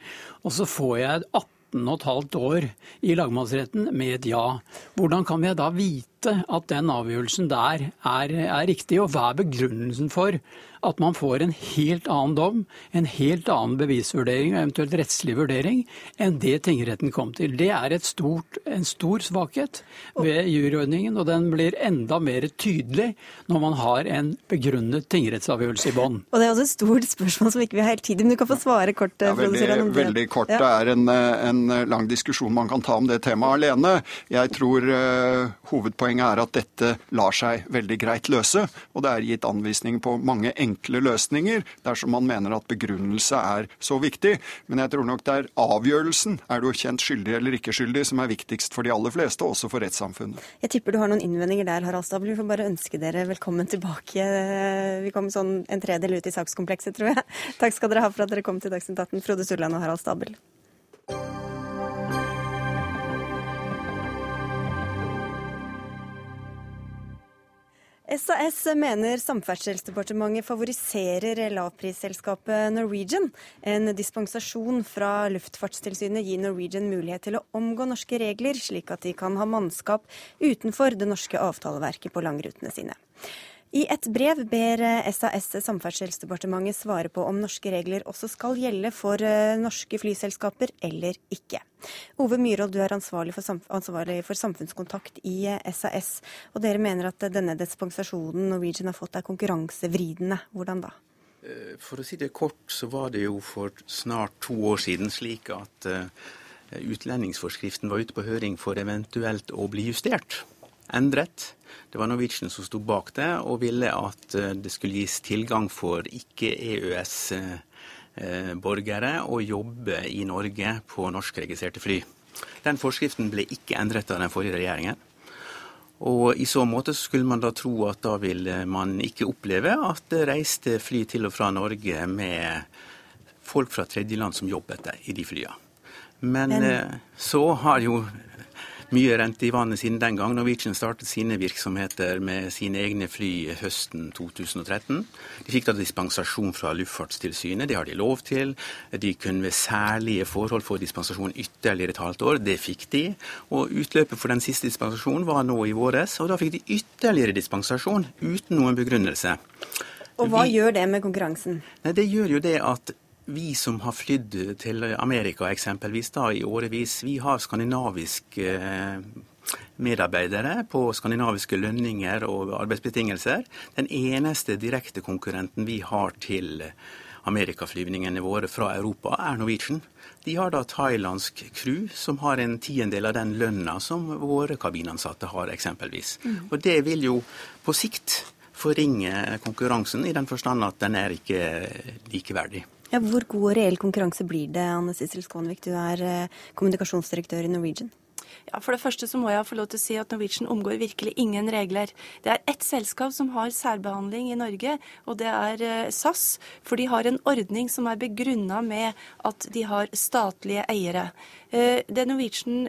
og så får jeg 18 15 år i lagmannsretten med et ja. Hvordan kan vi da vite at den avgjørelsen der er, er riktig, og hva er begrunnelsen for at man får en helt annen dom, en helt annen bevisvurdering og eventuelt rettslig vurdering enn det tingretten kom til. Det er stort, en stor svakhet ved juryordningen, og den blir enda mer tydelig når man har en begrunnet tingrettsavgjørelse i bånn. Og Det er også et stort spørsmål som ikke vi har helt tid til, men du kan få svare kort. Ja, veldig, veldig kort. Ja. Det er en, en, lang diskusjon man kan ta om det temaet alene. Jeg tror uh, hovedpoenget er at dette lar seg veldig greit løse, og det er gitt anvisning på mange enkle løsninger dersom man mener at begrunnelse er så viktig. Men jeg tror nok det er avgjørelsen, er du kjent skyldig eller ikke skyldig, som er viktigst for de aller fleste, også for rettssamfunnet. Jeg tipper du har noen innvendinger der, Harald Stabel. Vi får bare ønske dere velkommen tilbake. Vi kom sånn en tredel ut i sakskomplekset, tror jeg. Takk skal dere ha for at dere kom til Dagsnytt 18, Frode Sulland og Harald Stabel. SAS mener Samferdselsdepartementet favoriserer lavprisselskapet Norwegian. En dispensasjon fra Luftfartstilsynet gir Norwegian mulighet til å omgå norske regler, slik at de kan ha mannskap utenfor det norske avtaleverket på langrutene sine. I et brev ber SAS Samferdselsdepartementet svare på om norske regler også skal gjelde for eh, norske flyselskaper eller ikke. Ove Myhrvold, du er ansvarlig for, ansvarlig for, samfunnskontakt i SAS. Og dere mener at denne dispensasjonen Norwegian har fått er konkurransevridende. Hvordan da? Eh, for å si det kort, så var det jo for snart to år siden slik at eh, utlendingsforskriften var ute på høring for eventuelt å bli justert endret. Det var Norwegian som sto bak det, og ville at eh, det skulle gis tilgang for ikke-EØS-borgere å jobbe i Norge på norskregistrerte fly. Den forskriften ble ikke endret av den forrige regjeringen. Og I så måte skulle man da tro at da ville man ikke oppleve at det reiste fly til og fra Norge med folk fra tredjeland som jobbet der i de flyene. Men, Men eh, så har jo mye rente i vannet siden den gang Norwegian startet sine virksomheter med sine egne fly høsten 2013. De fikk da dispensasjon fra Luftfartstilsynet, det har de lov til. De kunne ved særlige forhold få dispensasjon ytterligere et halvt år, det fikk de. Og utløpet for den siste dispensasjonen var nå i våres, og da fikk de ytterligere dispensasjon uten noen begrunnelse. Og hva Vi, gjør det med konkurransen? Nei, Det gjør jo det at vi som har flydd til Amerika eksempelvis da i årevis, vi har skandinaviske eh, medarbeidere på skandinaviske lønninger og arbeidsbetingelser. Den eneste direkte konkurrenten vi har til amerikaflyvningene våre fra Europa, er Norwegian. De har da thailandsk crew som har en tiendedel av den lønna som våre kabinansatte har, eksempelvis. Mm. Og det vil jo på sikt forringe konkurransen, i den forstand at den er ikke likeverdig. Ja, hvor god og reell konkurranse blir det, Anne Sissel Skånvik, du er eh, kommunikasjonsdirektør i Norwegian? Ja, For det første så må jeg få lov til å si at Norwegian omgår virkelig ingen regler. Det er ett selskap som har særbehandling i Norge, og det er eh, SAS. For de har en ordning som er begrunna med at de har statlige eiere. Eh, det Norwegian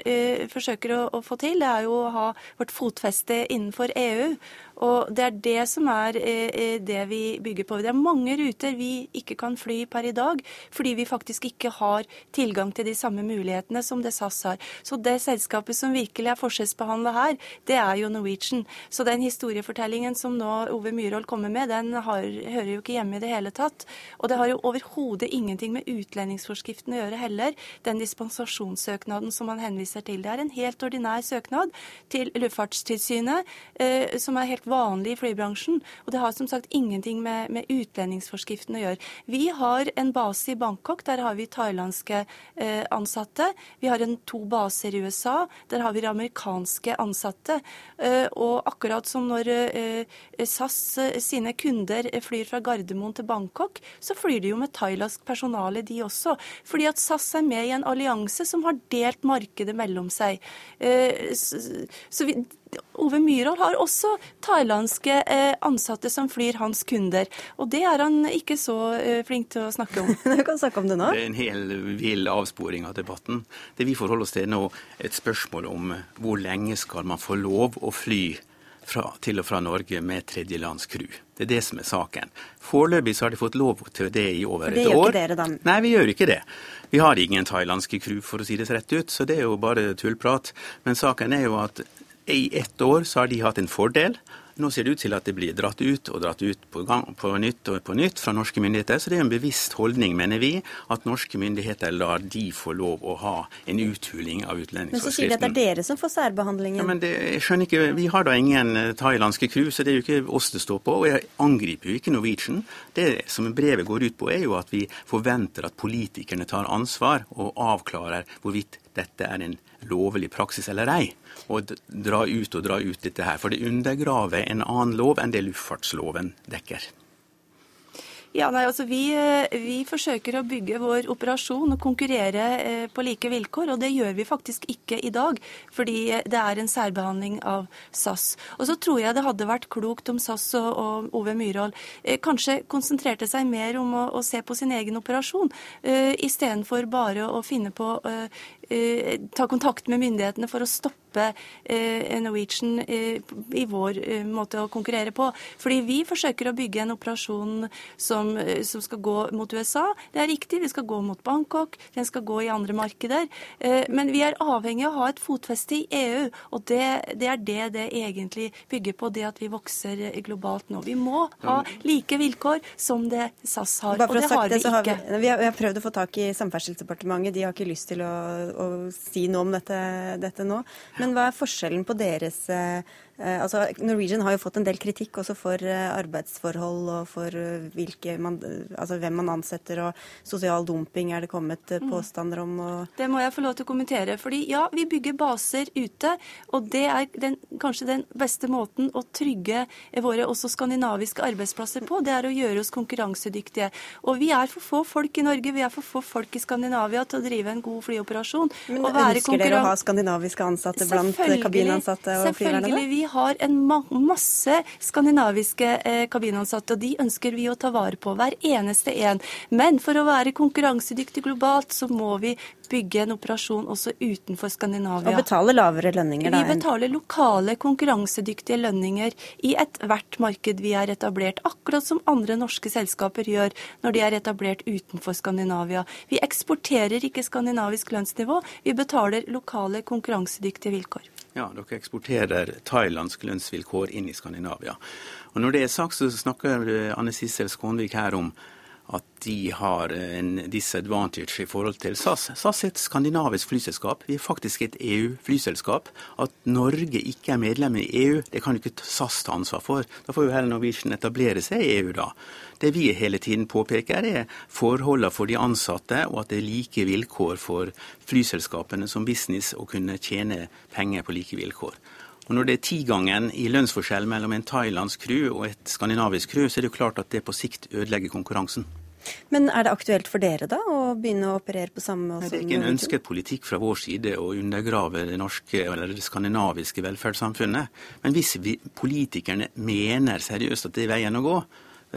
forsøker å få til, det er jo å ha vårt fotfeste innenfor EU. Og det er det som er eh, eh, det vi bygger på. Det er mange ruter vi ikke kan fly per i dag, fordi vi faktisk ikke har tilgang til de samme mulighetene som det SAS har. Så det selskapet som virkelig er forskjellsbehandla her, det er jo Norwegian. Så den historiefortellingen som nå Ove Myhrvold kommer med, den har, hører jo ikke hjemme i det hele tatt. Og det har jo overhodet ingenting med utlendingsforskriften å gjøre heller. Den dispensasjonssøknaden som man henviser til. Det er en helt ordinær søknad til Luftfartstilsynet, eh, som er helt vanlig i flybransjen. Og det har som sagt ingenting med, med utlendingsforskriften å gjøre. Vi har en base i Bangkok, der har vi thailandske eh, ansatte. Vi har en, to baser i USA, der har vi amerikanske ansatte. Eh, og akkurat som når eh, SAS eh, sine kunder flyr fra Gardermoen til Bangkok, så flyr de jo med thailandsk personale, de også. Fordi at SAS er med i en allianse som har delt markedet mellom seg. Eh, så, vi, Ove Myhrvold har også thailandske eh, ansatte som flyr hans kunder. Og det er han ikke så eh, flink til å snakke om. du kan snakke om det nå. Det er en hel vill avsporing av debatten. Det vi forholder oss til nå, er et spørsmål om hvor lenge skal man få lov å fly fra, til og fra Norge med tredjelandscrew. Det er det som er saken. Foreløpig så har de fått lov til det i over et år. For det gjør ikke dere, da? Nei, vi gjør ikke det. Vi har ingen thailandske crew, for å si det rett ut, så det er jo bare tullprat. Men saken er jo at i ett år så har de hatt en fordel. Nå ser det ut til at det blir dratt ut og dratt ut på, gang, på nytt og på nytt fra norske myndigheter. Så det er en bevisst holdning, mener vi, at norske myndigheter lar de få lov å ha en uthuling av utlendingsforskriften. Men så sier de at det er dere som får særbehandlingen. Ja, men det, jeg skjønner ikke, Vi har da ingen eh, thailandske crew, så det er jo ikke oss det står på. Og jeg angriper jo ikke Norwegian. Det som brevet går ut på, er jo at vi forventer at politikerne tar ansvar og avklarer hvorvidt dette er en lovlig praksis eller ei. Og dra ut og dra ut dette her. For det undergraver en annen lov enn det luftfartsloven dekker. Ja, nei, altså vi, eh, vi, forsøker å bygge vår operasjon og konkurrere eh, på like vilkår. Og det gjør vi faktisk ikke i dag, fordi det er en særbehandling av SAS. Og så tror jeg det hadde vært klokt om SAS og, og Ove Myhrvold eh, kanskje konsentrerte seg mer om å, å se på sin egen operasjon, eh, istedenfor bare å finne på eh, Eh, ta kontakt med myndighetene for å stoppe eh, Norwegian eh, i vår måte å konkurrere på. Fordi vi forsøker å bygge en operasjon som, som, skal gå mot USA. Det er riktig, vi skal gå mot Bangkok, den skal gå i andre markeder. Men vi er avhengig av å ha et fotfeste i EU, og det, det er det det egentlig bygger på, det at vi vokser globalt nå. Vi må ha like vilkår som det SAS har, og det har vi ikke. Har vi, vi, har, vi, har, prøvd å få tak i Samferdselsdepartementet, de har ikke lyst til å å si noe om dette, dette, nå. Men hva er forskjellen på deres Eh, altså, Norwegian har jo fått en del kritikk også for eh, arbeidsforhold og for eh, man, altså hvem man ansetter, og sosial dumping er det kommet mm. påstander om. Og... Det må jeg få lov til å kommentere. fordi ja, vi bygger baser ute, og det er den, kanskje den beste måten å trygge våre også skandinaviske arbeidsplasser på. Det er å gjøre oss konkurransedyktige. Og vi er for få folk i Norge, vi er for få folk i Skandinavia til å drive en god flyoperasjon. Men Ønsker dere å ha skandinaviske ansatte blant kabinansatte og flyverne? Selvfølgelig. Vi har en ma masse skandinaviske eh, kabinansatte, og de ønsker vi å ta vare på. Hver eneste en. Men for å være konkurransedyktig globalt, så må vi bygge en operasjon også utenfor Skandinavia. Og betale lavere lønninger, da? Vi betaler lokale, konkurransedyktige lønninger i ethvert marked vi er etablert. Akkurat som andre norske selskaper gjør når de er etablert utenfor Skandinavia. Vi eksporterer ikke skandinavisk lønnsnivå, vi betaler lokale, konkurransedyktige vilkår. Ja, dere eksporterer thailandske lønnsvilkår inn i Skandinavia. Og Når det er sagt, så snakker Anne Sissel Skånvik her om at de har en disadvantage i forhold til SAS. SAS er et skandinavisk flyselskap. Vi er faktisk et EU-flyselskap. At Norge ikke er medlem i EU, det kan ikke SAS ta ansvar for. Da får jo heller Norwegian etablere seg i EU, da. Det vi hele tiden påpeker, er forholdene for de ansatte, og at det er like vilkår for flyselskapene som business å kunne tjene penger på like vilkår. Og Når det er tigangen i lønnsforskjell mellom en thailandsk crew og et skandinavisk crew, så er det jo klart at det på sikt ødelegger konkurransen. Men er det aktuelt for dere da å begynne å operere på samme måte? Det er ikke en ønsket politikk fra vår side å undergrave det norske eller det skandinaviske velferdssamfunnet. Men hvis vi, politikerne mener seriøst at det er veien å gå,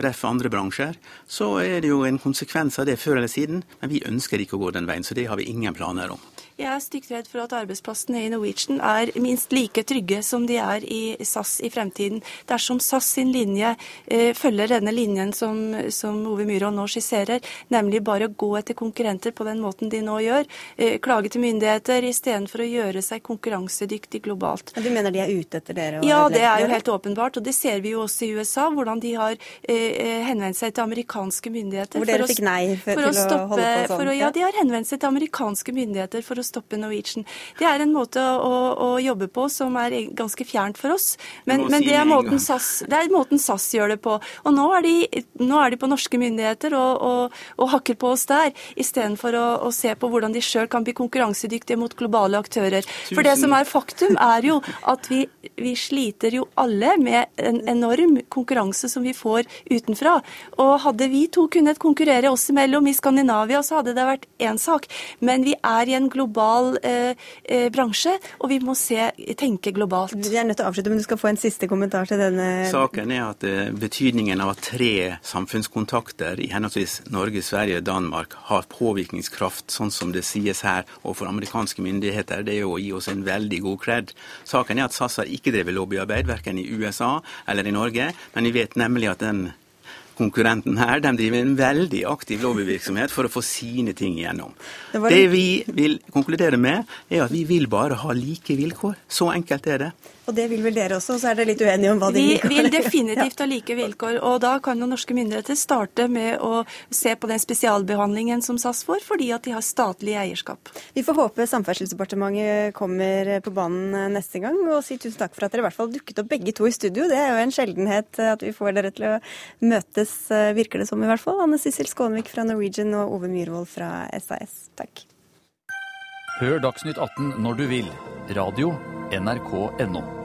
ref. andre bransjer, så er det jo en konsekvens av det før eller siden. Men vi ønsker ikke å gå den veien, så det har vi ingen planer om. Jeg er stygt redd for at arbeidsplassene i Norwegian er minst like trygge som de er i SAS i fremtiden. Dersom SAS sin linje eh, følger denne linjen som, som Ove Myhrvold nå skisserer, nemlig bare å gå etter konkurrenter på den måten de nå gjør, eh, klage til myndigheter istedenfor å gjøre seg konkurransedyktig globalt. Men Du mener de er ute etter dere? ja, det er jo helt åpenbart. Og det ser vi jo også i USA, hvordan de har eh, henvendt seg til amerikanske myndigheter. Hvor dere fikk nei for, for å, stoppe, å holde på sånn? Å, ja, de har henvendt seg til amerikanske myndigheter for å stoppe Norwegian. Det er en måte å, å, jobbe på som er ganske fjernt for oss. Men, men det, er måten SAS, det er måten SAS gjør det på. Og nå er de, nå er de på norske myndigheter og, og, og hakker på oss der, istedenfor å, å se på hvordan de sjøl kan bli konkurransedyktige mot globale aktører. For det som er faktum, er jo at vi, vi sliter jo alle med en enorm konkurranse som vi får utenfra. Og hadde vi to kunnet konkurrere oss imellom i Skandinavia, så hadde det vært én sak. Men vi er i en global global eh, eh, bransje, og vi må se, tenke globalt. Vi er nødt til å avslutte, men du skal få en siste kommentar til denne Saken er at eh, betydningen av at tre samfunnskontakter i henholdsvis Norge, Sverige og Danmark har påvirkningskraft, sånn som det sies her, overfor amerikanske myndigheter, det er jo å gi oss en veldig god kred. Saken er at SAS har ikke drevet lobbyarbeid, verken i USA eller i Norge, men vi vet nemlig at den konkurrenten her de driver en veldig aktiv lobbyvirksomhet for å få sine ting igjennom. Det, det vi vil konkludere med, er at vi vil bare ha like vilkår. Så enkelt er det. Og det vil vel dere også, så er dere litt uenige om hva de Vi vil definitivt ha like vilkår. Og da kan jo norske myndigheter starte med å se på den spesialbehandlingen som SAS får, fordi at de har statlig eierskap. Vi får håpe Samferdselsdepartementet kommer på banen neste gang, og si tusen takk for at dere i hvert fall dukket opp begge to i studio. Det er jo en sjeldenhet at vi får dere til å møtes, virker det som i hvert fall. Anne Sissel Skånevik fra Norwegian og Ove Myhrvold fra SAS. Takk. Hør Dagsnytt 18 når du vil. Radio NRK.no.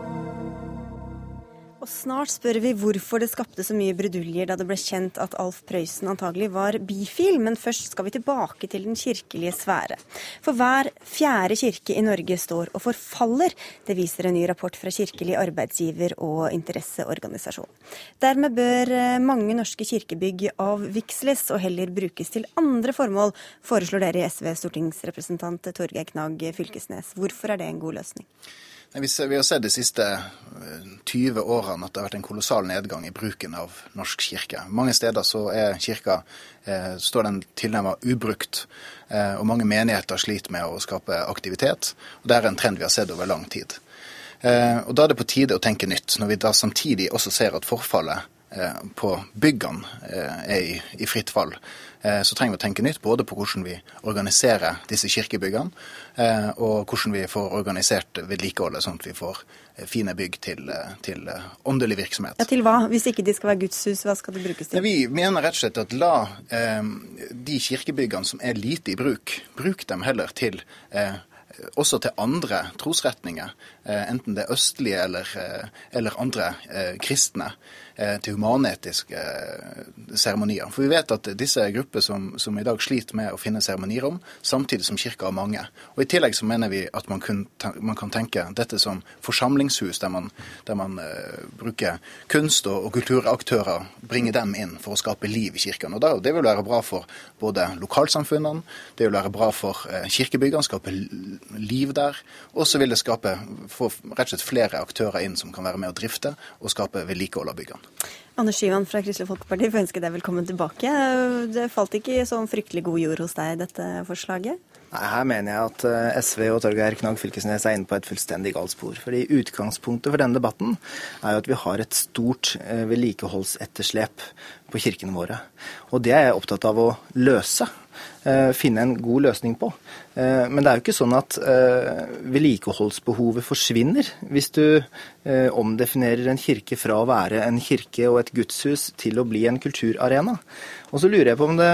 Og snart spør vi hvorfor det skapte så mye bruduljer da det ble kjent at Alf Prøysen antagelig var bifil, men først skal vi tilbake til den kirkelige sfære. For hver fjerde kirke i Norge står og forfaller. Det viser en ny rapport fra Kirkelig arbeidsgiver og interesseorganisasjon. Dermed bør eh, mange norske kirkebygg avviksles og heller brukes til andre formål, foreslår dere i SV stortingsrepresentant Torgeir Knag Fylkesnes. Hvorfor er det en god løsning? Vi har sett de siste 20 eh, årene at det har vært en kolossal nedgang i bruken av norsk kirke. Mange steder så er kirka eh, står den tilnærmet ubrukt, eh, og mange menigheter sliter med å skape aktivitet. og Det er en trend vi har sett over lang tid. Eh, og Da er det på tide å tenke nytt, når vi da samtidig også ser at forfallet på byggene eh, er i, fritt fall. Eh, så trenger vi å tenke nytt både på hvordan vi organiserer disse kirkebyggene, eh, og hvordan vi får organisert vedlikeholdet, sånn at vi får eh, fine bygg til, til åndelig virksomhet. Ja, Til hva? Hvis ikke de skal være gudshus, hva skal de brukes til? Vi mener rett og slett at la eh, de kirkebyggene som er lite i bruk, bruk dem heller til eh, også til andre trosretninger, enten det østlige eller, eller andre kristne. Eh, til humanetiske eh, seremonier. For vi vet at disse er grupper som, som i dag sliter med å finne seremonirom, samtidig som kirka har mange. Og I tillegg så mener vi at man, kun, man kan tenke dette som forsamlingshus, der man, der man uh, bruker kunst- og, og, kulturaktører, bringer dem inn for å skape liv i kirken. Og da, Det vil være bra for både lokalsamfunnene, det vil være bra for uh, kirkebyggene, skape liv der. Og så vil det skape, få rett og slett flere aktører inn som kan være med å drifte og skape vedlikehold av byggene. Anders Skyvan fra Kristelig Folkeparti får ønske deg velkommen tilbake. Det falt ikke i sånn fryktelig god jord hos deg, dette forslaget? Nei, Her mener jeg at eh, SV og Torgeir Knag Fylkesnes er inne på et fullstendig galt spor. Fordi Utgangspunktet for denne debatten er jo at vi har et stort eh, vedlikeholdsetterslep på kirkene våre. Og det er jeg opptatt av å løse. Eh, finne en god løsning på. Men det er jo ikke sånn at vedlikeholdsbehovet forsvinner hvis du omdefinerer en kirke fra å være en kirke og et gudshus til å bli en kulturarena. Og så lurer jeg på om det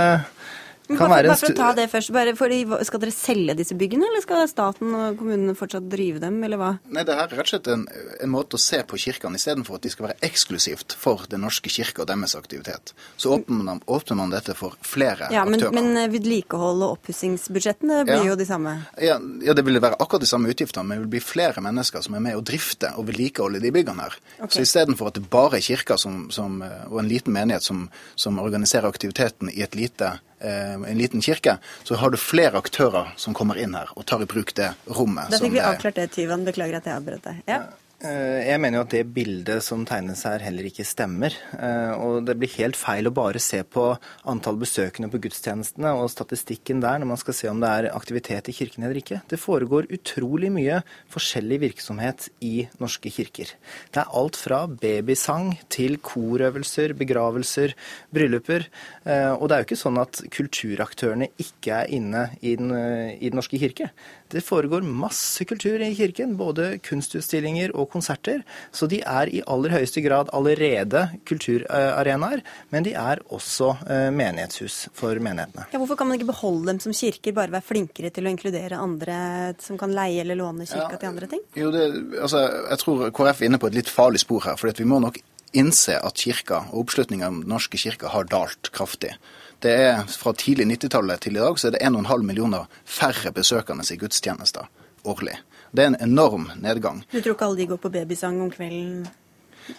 kan bare, bare for å ta det først, fordi, Skal dere selge disse byggene, eller skal staten og kommunene fortsatt drive dem, eller hva? Nei, Det her er rett og slett en, en måte å se på kirkene istedenfor at de skal være eksklusivt for Den norske kirke og deres aktivitet. Så åpner man, åpner man dette for flere ja, men, aktører. Men eh, vedlikehold og oppussingsbudsjettene blir ja. jo de samme? Ja, ja, det vil være akkurat de samme utgiftene, men det vil bli flere mennesker som er med å drifte og vedlikeholde de byggene her. Okay. Så istedenfor at det bare er kirka som, som, og en liten menighet som, som organiserer aktiviteten i et lite Eh, en liten kirke, så har du flere aktører som kommer inn her og tar i bruk det rommet. Da fikk vi avklart det, Tyvan. Beklager at jeg avbrøt deg. Ja. Eh, jeg mener jo at det bildet som tegnes her heller ikke stemmer. Eh, og det blir helt feil å bare se på antall besøkende på gudstjenestene og statistikken der når man skal se om det er aktivitet i kirken eller ikke. Det foregår utrolig mye forskjellig virksomhet i norske kirker. Det er alt fra babysang til korøvelser, begravelser, brylluper. Eh, og det er jo ikke sånn at kulturaktørene ikke er inne i den, i den norske kirke. Det foregår masse kultur i kirken, både kunstutstillinger og konserter. Så de er i aller høyeste grad allerede kulturarenaer, men de er også eh, menighetshus for menighetene. Ja, hvorfor kan man ikke beholde dem som kirker, bare være flinkere til å inkludere andre som kan leie eller låne kirka ja, til andre ting? Jo, det, altså, Jeg tror KrF er inne på et litt farlig spor her. for vi må nok innse at kirka og oppslutninga om Den norske kirka har dalt kraftig. Det er Fra tidlig 90-tallet til i dag så er det 1,5 millioner færre besøkende i gudstjenester årlig. Det er en enorm nedgang. Du tror ikke alle de går på babysang om kvelden?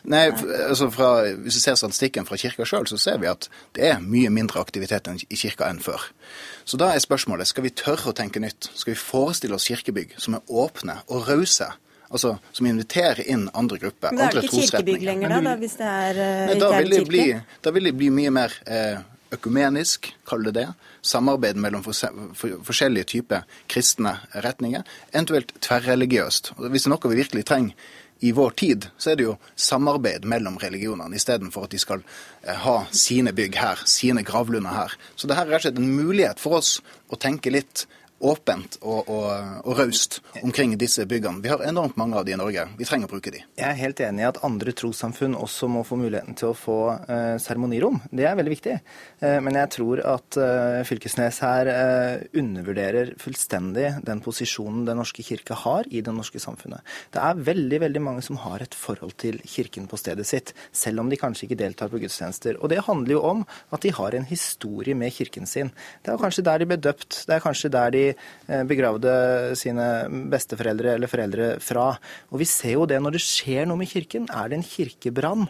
Nei, altså fra, Hvis vi ser statistikken fra kirka sjøl, så ser vi at det er mye mindre aktivitet i kirka enn før. Så da er spørsmålet skal vi tørre å tenke nytt. Skal vi forestille oss kirkebygg som er åpne og rause? Altså som inviterer inn andre grupper. Men det er ikke kirkebygg lenger, da, da hvis det er Nei, da, vil det bli, da vil det bli mye mer eh, økumenisk, kall det det. Samarbeid mellom forskjellige typer kristne retninger. Eventuelt tverrreligiøst. Hvis det er noe vi virkelig trenger i vår tid så er det jo samarbeid mellom religionene, istedenfor at de skal eh, ha sine bygg her, sine gravlunder her. Så det her er rett og slett en mulighet for oss å tenke litt åpent og, og, og raust omkring disse byggene. Vi har enormt mange av de i Norge. Vi trenger å bruke de. Jeg er helt enig i at andre trossamfunn også må få muligheten til å få seremonirom. seremonirom. Det er veldig viktig. Uh, men jeg tror at uh, Fylkesnes her eh, undervurderer fullstendig den posisjonen Den norske kirke har i det norske samfunnet. Det er veldig veldig mange som har et forhold til kirken på stedet sitt, selv om de kanskje ikke deltar på gudstjenester. Og det handler jo om at de har en historie med kirken sin. Det er kanskje der de ble døpt. Det er kanskje der de Eh, begravde sine besteforeldre eller foreldre fra. Og vi ser jo det når det skjer noe med kirken. Er det en kirkebrann?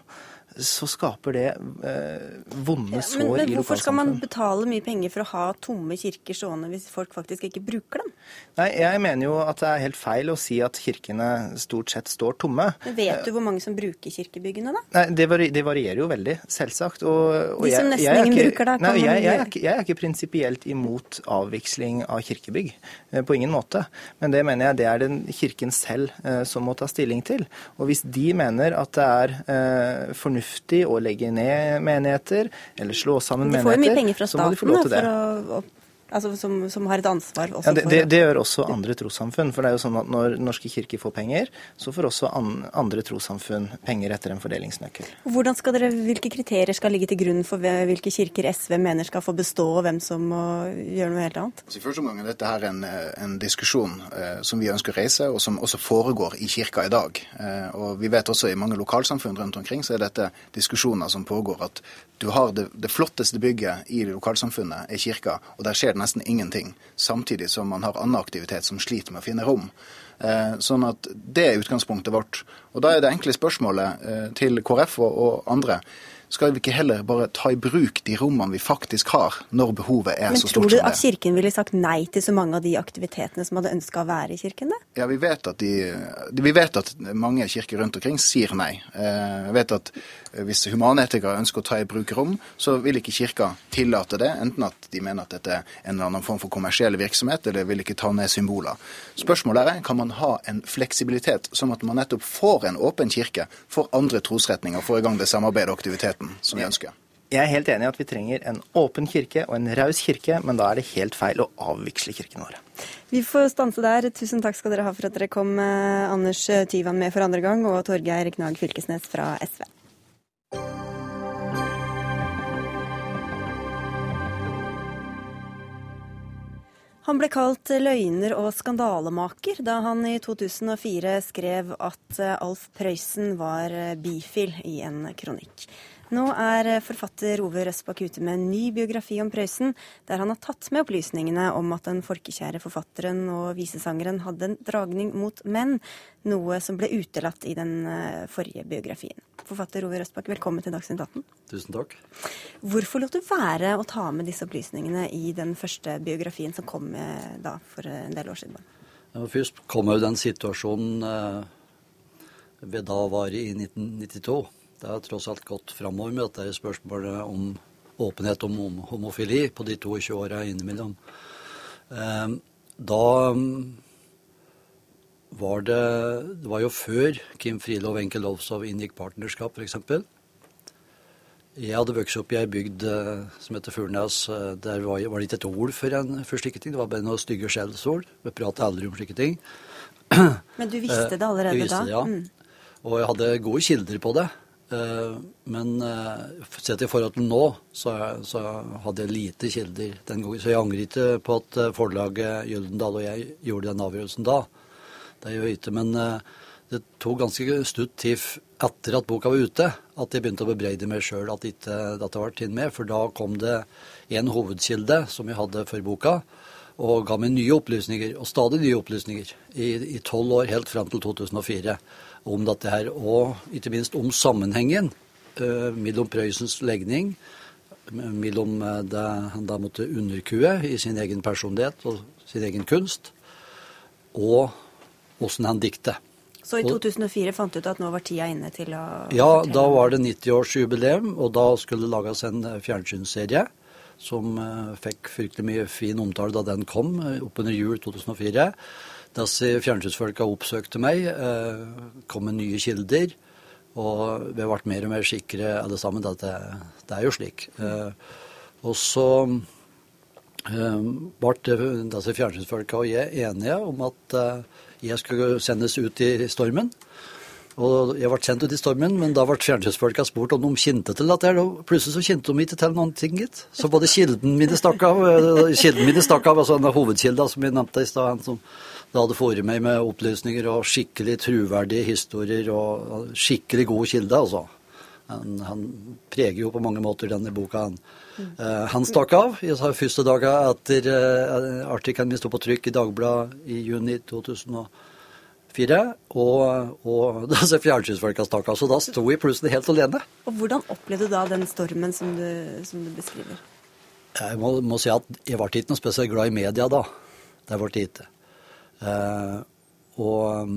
Så skaper det eh, vonde sår ja, men, men, i lokalsamfunnet. Hvorfor skal man betale mye penger for å ha tomme kirker stående hvis folk faktisk ikke bruker dem? Nei, Jeg mener jo at det er helt feil å si at kirkene stort sett står tomme. Men Vet du hvor mange som bruker kirkebyggene, da? Nei, Det, varierer jo veldig, selvsagt. Og, og De som nesten ingen ikke, bruker, da? Nei, jeg, jeg, er ikke, jeg er ikke prinsipielt imot avviksling av kirkebygg. Eh, på ingen måte. Men det mener jeg det er den kirken selv eh, som må ta stilling til. Og hvis de mener at det er eh, fornuftig fornuftig å legge ned menigheter eller slå sammen menigheter, De får jo mye penger fra staten for Å, Altså som, som, har et ansvar også ja, det, det, det, gjør også andre trossamfunn. For det er jo sånn at når Norske kirker får penger, så får også an, andre trossamfunn penger etter en fordelingsnøkkel. Hvordan skal dere, Hvilke kriterier skal ligge til grunn for hvilke kirker SV mener skal få bestå, og hvem som må gjøre noe helt annet? Altså, I første omgang er dette her en, en diskusjon eh, som vi ønsker å reise, og som også foregår i kirka i dag. Eh, og vi vet også i mange lokalsamfunn rundt omkring så er dette diskusjoner som pågår. At du har det, det flotteste bygget i lokalsamfunnet, er kirka, og der skjer det nesten ingenting, samtidig som man har annen aktivitet som sliter med å finne rom. Eh, sånn at Det er utgangspunktet vårt. Og Da er det enkle spørsmålet eh, til KrF og, og andre skal vi ikke heller bare ta i bruk de rommene vi faktisk har, når behovet er Men så stort som det? Men tror du at Kirken ville sagt nei til så mange av de aktivitetene som hadde ønska å være i Kirken? Da? Ja, vi vet, de, vi vet, at mange kirker rundt omkring sier nei. Eh, jeg vet at hvis humanetikere ønsker å ta i bruk rom, så vil ikke Kirka tillate det. Enten at de mener at dette er en eller annen form for kommersiell virksomhet, eller vil ikke ta ned symboler. Spørsmålet er kan man ha en fleksibilitet, som at man nettopp får en åpen kirke for andre trosretninger, får i gang det samarbeidet og aktiviteten kvaliteten som vi ønsker. Jeg er helt enig i at vi trenger en åpen kirke og en raus kirke, men da er det helt feil å avviksle kirkene våre. Vi får stanse der. Tusen takk skal dere ha for at dere kom, eh, Anders Tyvan med for andre gang, og Torgeir Knag Fylkesnes fra SV. Han ble kalt løgner og skandalemaker da han i 2004 skrev at eh, Alf Prøysen var eh, bifil i en kronikk. Nå er forfatter Ove Røsbakk ute med en ny biografi om Prøysen, der han har tatt med opplysningene om at den folkekjære forfatteren og visesangeren hadde en dragning mot menn, noe som ble utelatt i den eh, forrige biografien. Forfatter Ove Røsbakk, velkommen til Dagsnytt 18. Tusen takk. Hvorfor lot du være å ta med disse opplysningene i den første biografien som kom da for en del år siden? Ja, først kom jo den situasjonen eh, vi da var i 1992 det har tross alt gått framover med dette spørsmålet om åpenhet om homofili på de 22 åra innimellom. Ehm, da mm, var det Det var jo før Kim Friele og Wenche Lowzow inngikk partnerskap, f.eks. Jeg hadde vokst opp i ei bygd eh, som heter Furnes. Eh, der var, det ikke et ord for, en, for slike ting. Det var bare noen stygge skjellsord. Vi pratet aldri om slike ting. Men du visste det allerede visste, da? Ja. Mm. Og jeg hadde gode kilder på det. Eh, men eh, sett i forhold til nå, så, så, hadde jeg lite kilder den gangen. Så jeg angrer ikke på at eh, forlaget Gyldendal og jeg gjorde den avgjørelsen da. Det gjør jeg ikke. Men det tok ganske stutt tid etter at boka var ute, at jeg begynte å bebreide meg sjøl at ikke dette var tatt med. For da kom det en hovedkilde som jeg hadde for boka, og ga meg nye opplysninger, og stadig nye opplysninger, i tolv år, helt fram til 2004, om dette her. Og ikke minst om sammenhengen uh, mellom Prøysens legning, mellom det han da måtte underkue i sin egen personlighet og sin egen kunst, og åssen han dikter. Så i 2004 fant du ut at nå var tida inne til å Ja, da var det 90-årsjubileum, og da skulle det lages en fjernsynsserie som fikk fryktelig mye fin omtale da den kom, oppunder jul 2004. Disse fjernsynsfolka oppsøkte meg, uh, kom med nye kilder, og vi ble mer og mer sikre alle sammen at det, det er jo slik. og så ble disse fjernsynsfolka og jeg enige om at jeg skulle sendes ut i stormen. Og jeg ble sendt ut i stormen, men da ble fjernsynsfolka spurt om de kjente til dette. Og plutselig så kjente de ikke til noen ting, gitt. Så både kilden min stakk av, kilden min stakk av, altså en hovedkilde som jeg nevnte i stad, som da hadde fått meg med opplysninger og skikkelig truverdige historier og skikkelig gode kilder, altså. Han, han, preger jo på mange måter denne boka. Han, mm. uh, han stakk av i første dagen etter uh, artikkelen min sto på trykk i Dagbladet i juni 2004. Og, og altså fjernsynsfolka stakk av. Så da sto jeg plutselig helt alene. Og Hvordan opplevde du da den stormen som du, som du beskriver? Jeg må, må, si at jeg ble ikke noe spesielt glad i media da. Det ble jeg ikke. Uh, og um,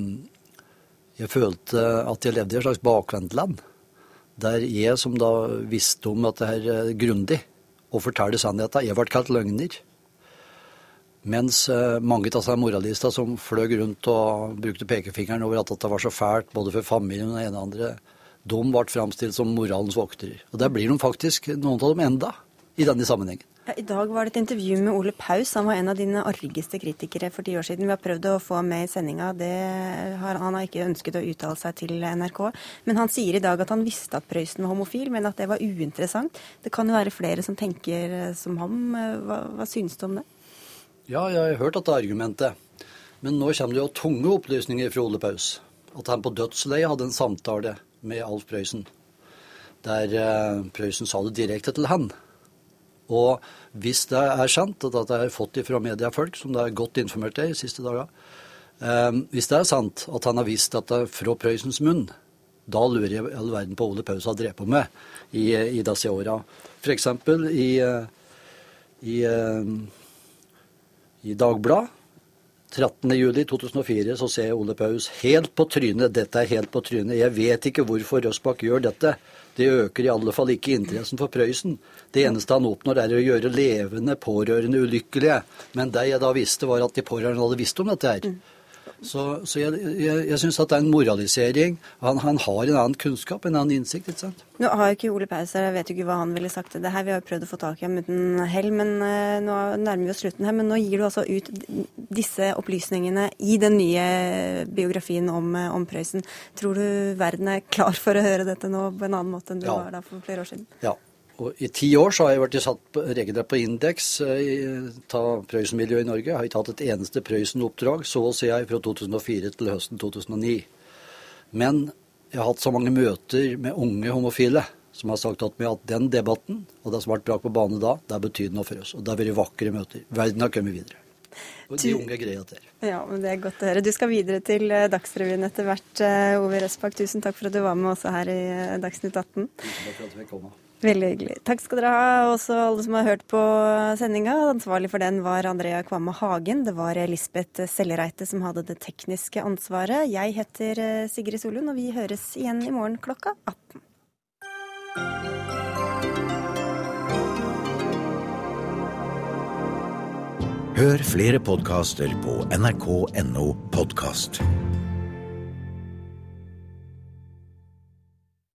jeg følte at jeg levde i et slags bakvendtland der jeg, som da visste om dette her eh, grundig, og fortalte sannheten, jeg ble kalt løgner. Mens eh, mange av seg moralister som fløy rundt og brukte pekefingeren over at det var så fælt både for familien og det ene og andre, de ble framstilt som moralens voktere. Og der blir de faktisk, noen av dem enda, i denne sammenhengen. Ja, I dag var det et intervju med Ole Paus. Han var en av dine argeste kritikere for ti år siden. Vi har prøvd å få ham med i sendinga. Har, han ikke ønsket å uttale seg til NRK. Men han sier i dag at han visste at Prøysen var homofil, men at det var uinteressant. Det kan jo være flere som tenker eh, som ham. Hva, hva synes du om det? Ja, jeg har hørt dette argumentet. Men nå kommer det jo tunge opplysninger fra Ole Paus. At han på dødsleiet hadde en samtale med Alf Prøysen. Der eh, Prøysen sa det direkte til han. Og hvis det er sant, at dette har fått fått fra mediefolk som det er godt informert i de siste dager, eh, hvis det er sant at han har visst dette fra Prøysens munn, da lurer jeg all verden på Ole Paus har drevet på med i, i disse åra. F.eks. i, i, eh, i Dagbladet 13.07.2004 så ser Ole Paus helt på trynet. Dette er helt på trynet. Jeg vet ikke hvorfor Røsbakk gjør dette. Det øker i alle fall ikke interessen for Prøysen. Det eneste han oppnår, er å gjøre levende pårørende ulykkelige. Men det jeg da visste, var at de pårørende hadde visst om dette her. Så, så jeg, jeg, jeg syns at det er en moralisering. Han, han, har en annen kunnskap, en annen innsikt. ikke sant? Nå har jo ikke Ole Paus jeg vet jo ikke hva han ville sagt til det her. Vi har jo prøvd å få tak i ham uten hell, men uh, nå nærmer vi oss slutten her. Men nå gir du altså ut disse opplysningene i den nye biografien om, eh, om Prøysen. Tror du verden er klar for å høre dette nå på en annen måte enn du ja. var da for flere år siden? Ja. Og I ti år så har jeg vært satt regelrett på indeks ta av Prøysen-miljøet i Norge. Jeg har ikke hatt et eneste Prøysen-oppdrag, så å si jeg, fra 2004 til høsten 2009. Men jeg har hatt så mange møter med unge homofile som har sagt at, at den debatten og det som har vært brakt på bane da, det har betydd noe for oss. Og det har vært vakre møter. Verden har kommet videre. Og de unge greier det. Ja, men det er godt å høre. Du skal videre til eh, Dagsrevyen etter hvert, eh, Ove Røsbakk. Tusen takk for at du var med også her i Dagsnytt 18. Tusen takk for at vi kom. Veldig hyggelig. Takk skal dere ha, også alle som har hørt på sendinga. Ansvarlig for den var Andrea Kvamme Hagen. Det var Lisbeth Sellereite som hadde det tekniske ansvaret. Jeg heter eh, Sigrid Solund, og vi høres igjen i morgen klokka 18. Hør flere podkaster på nrk.no podkast.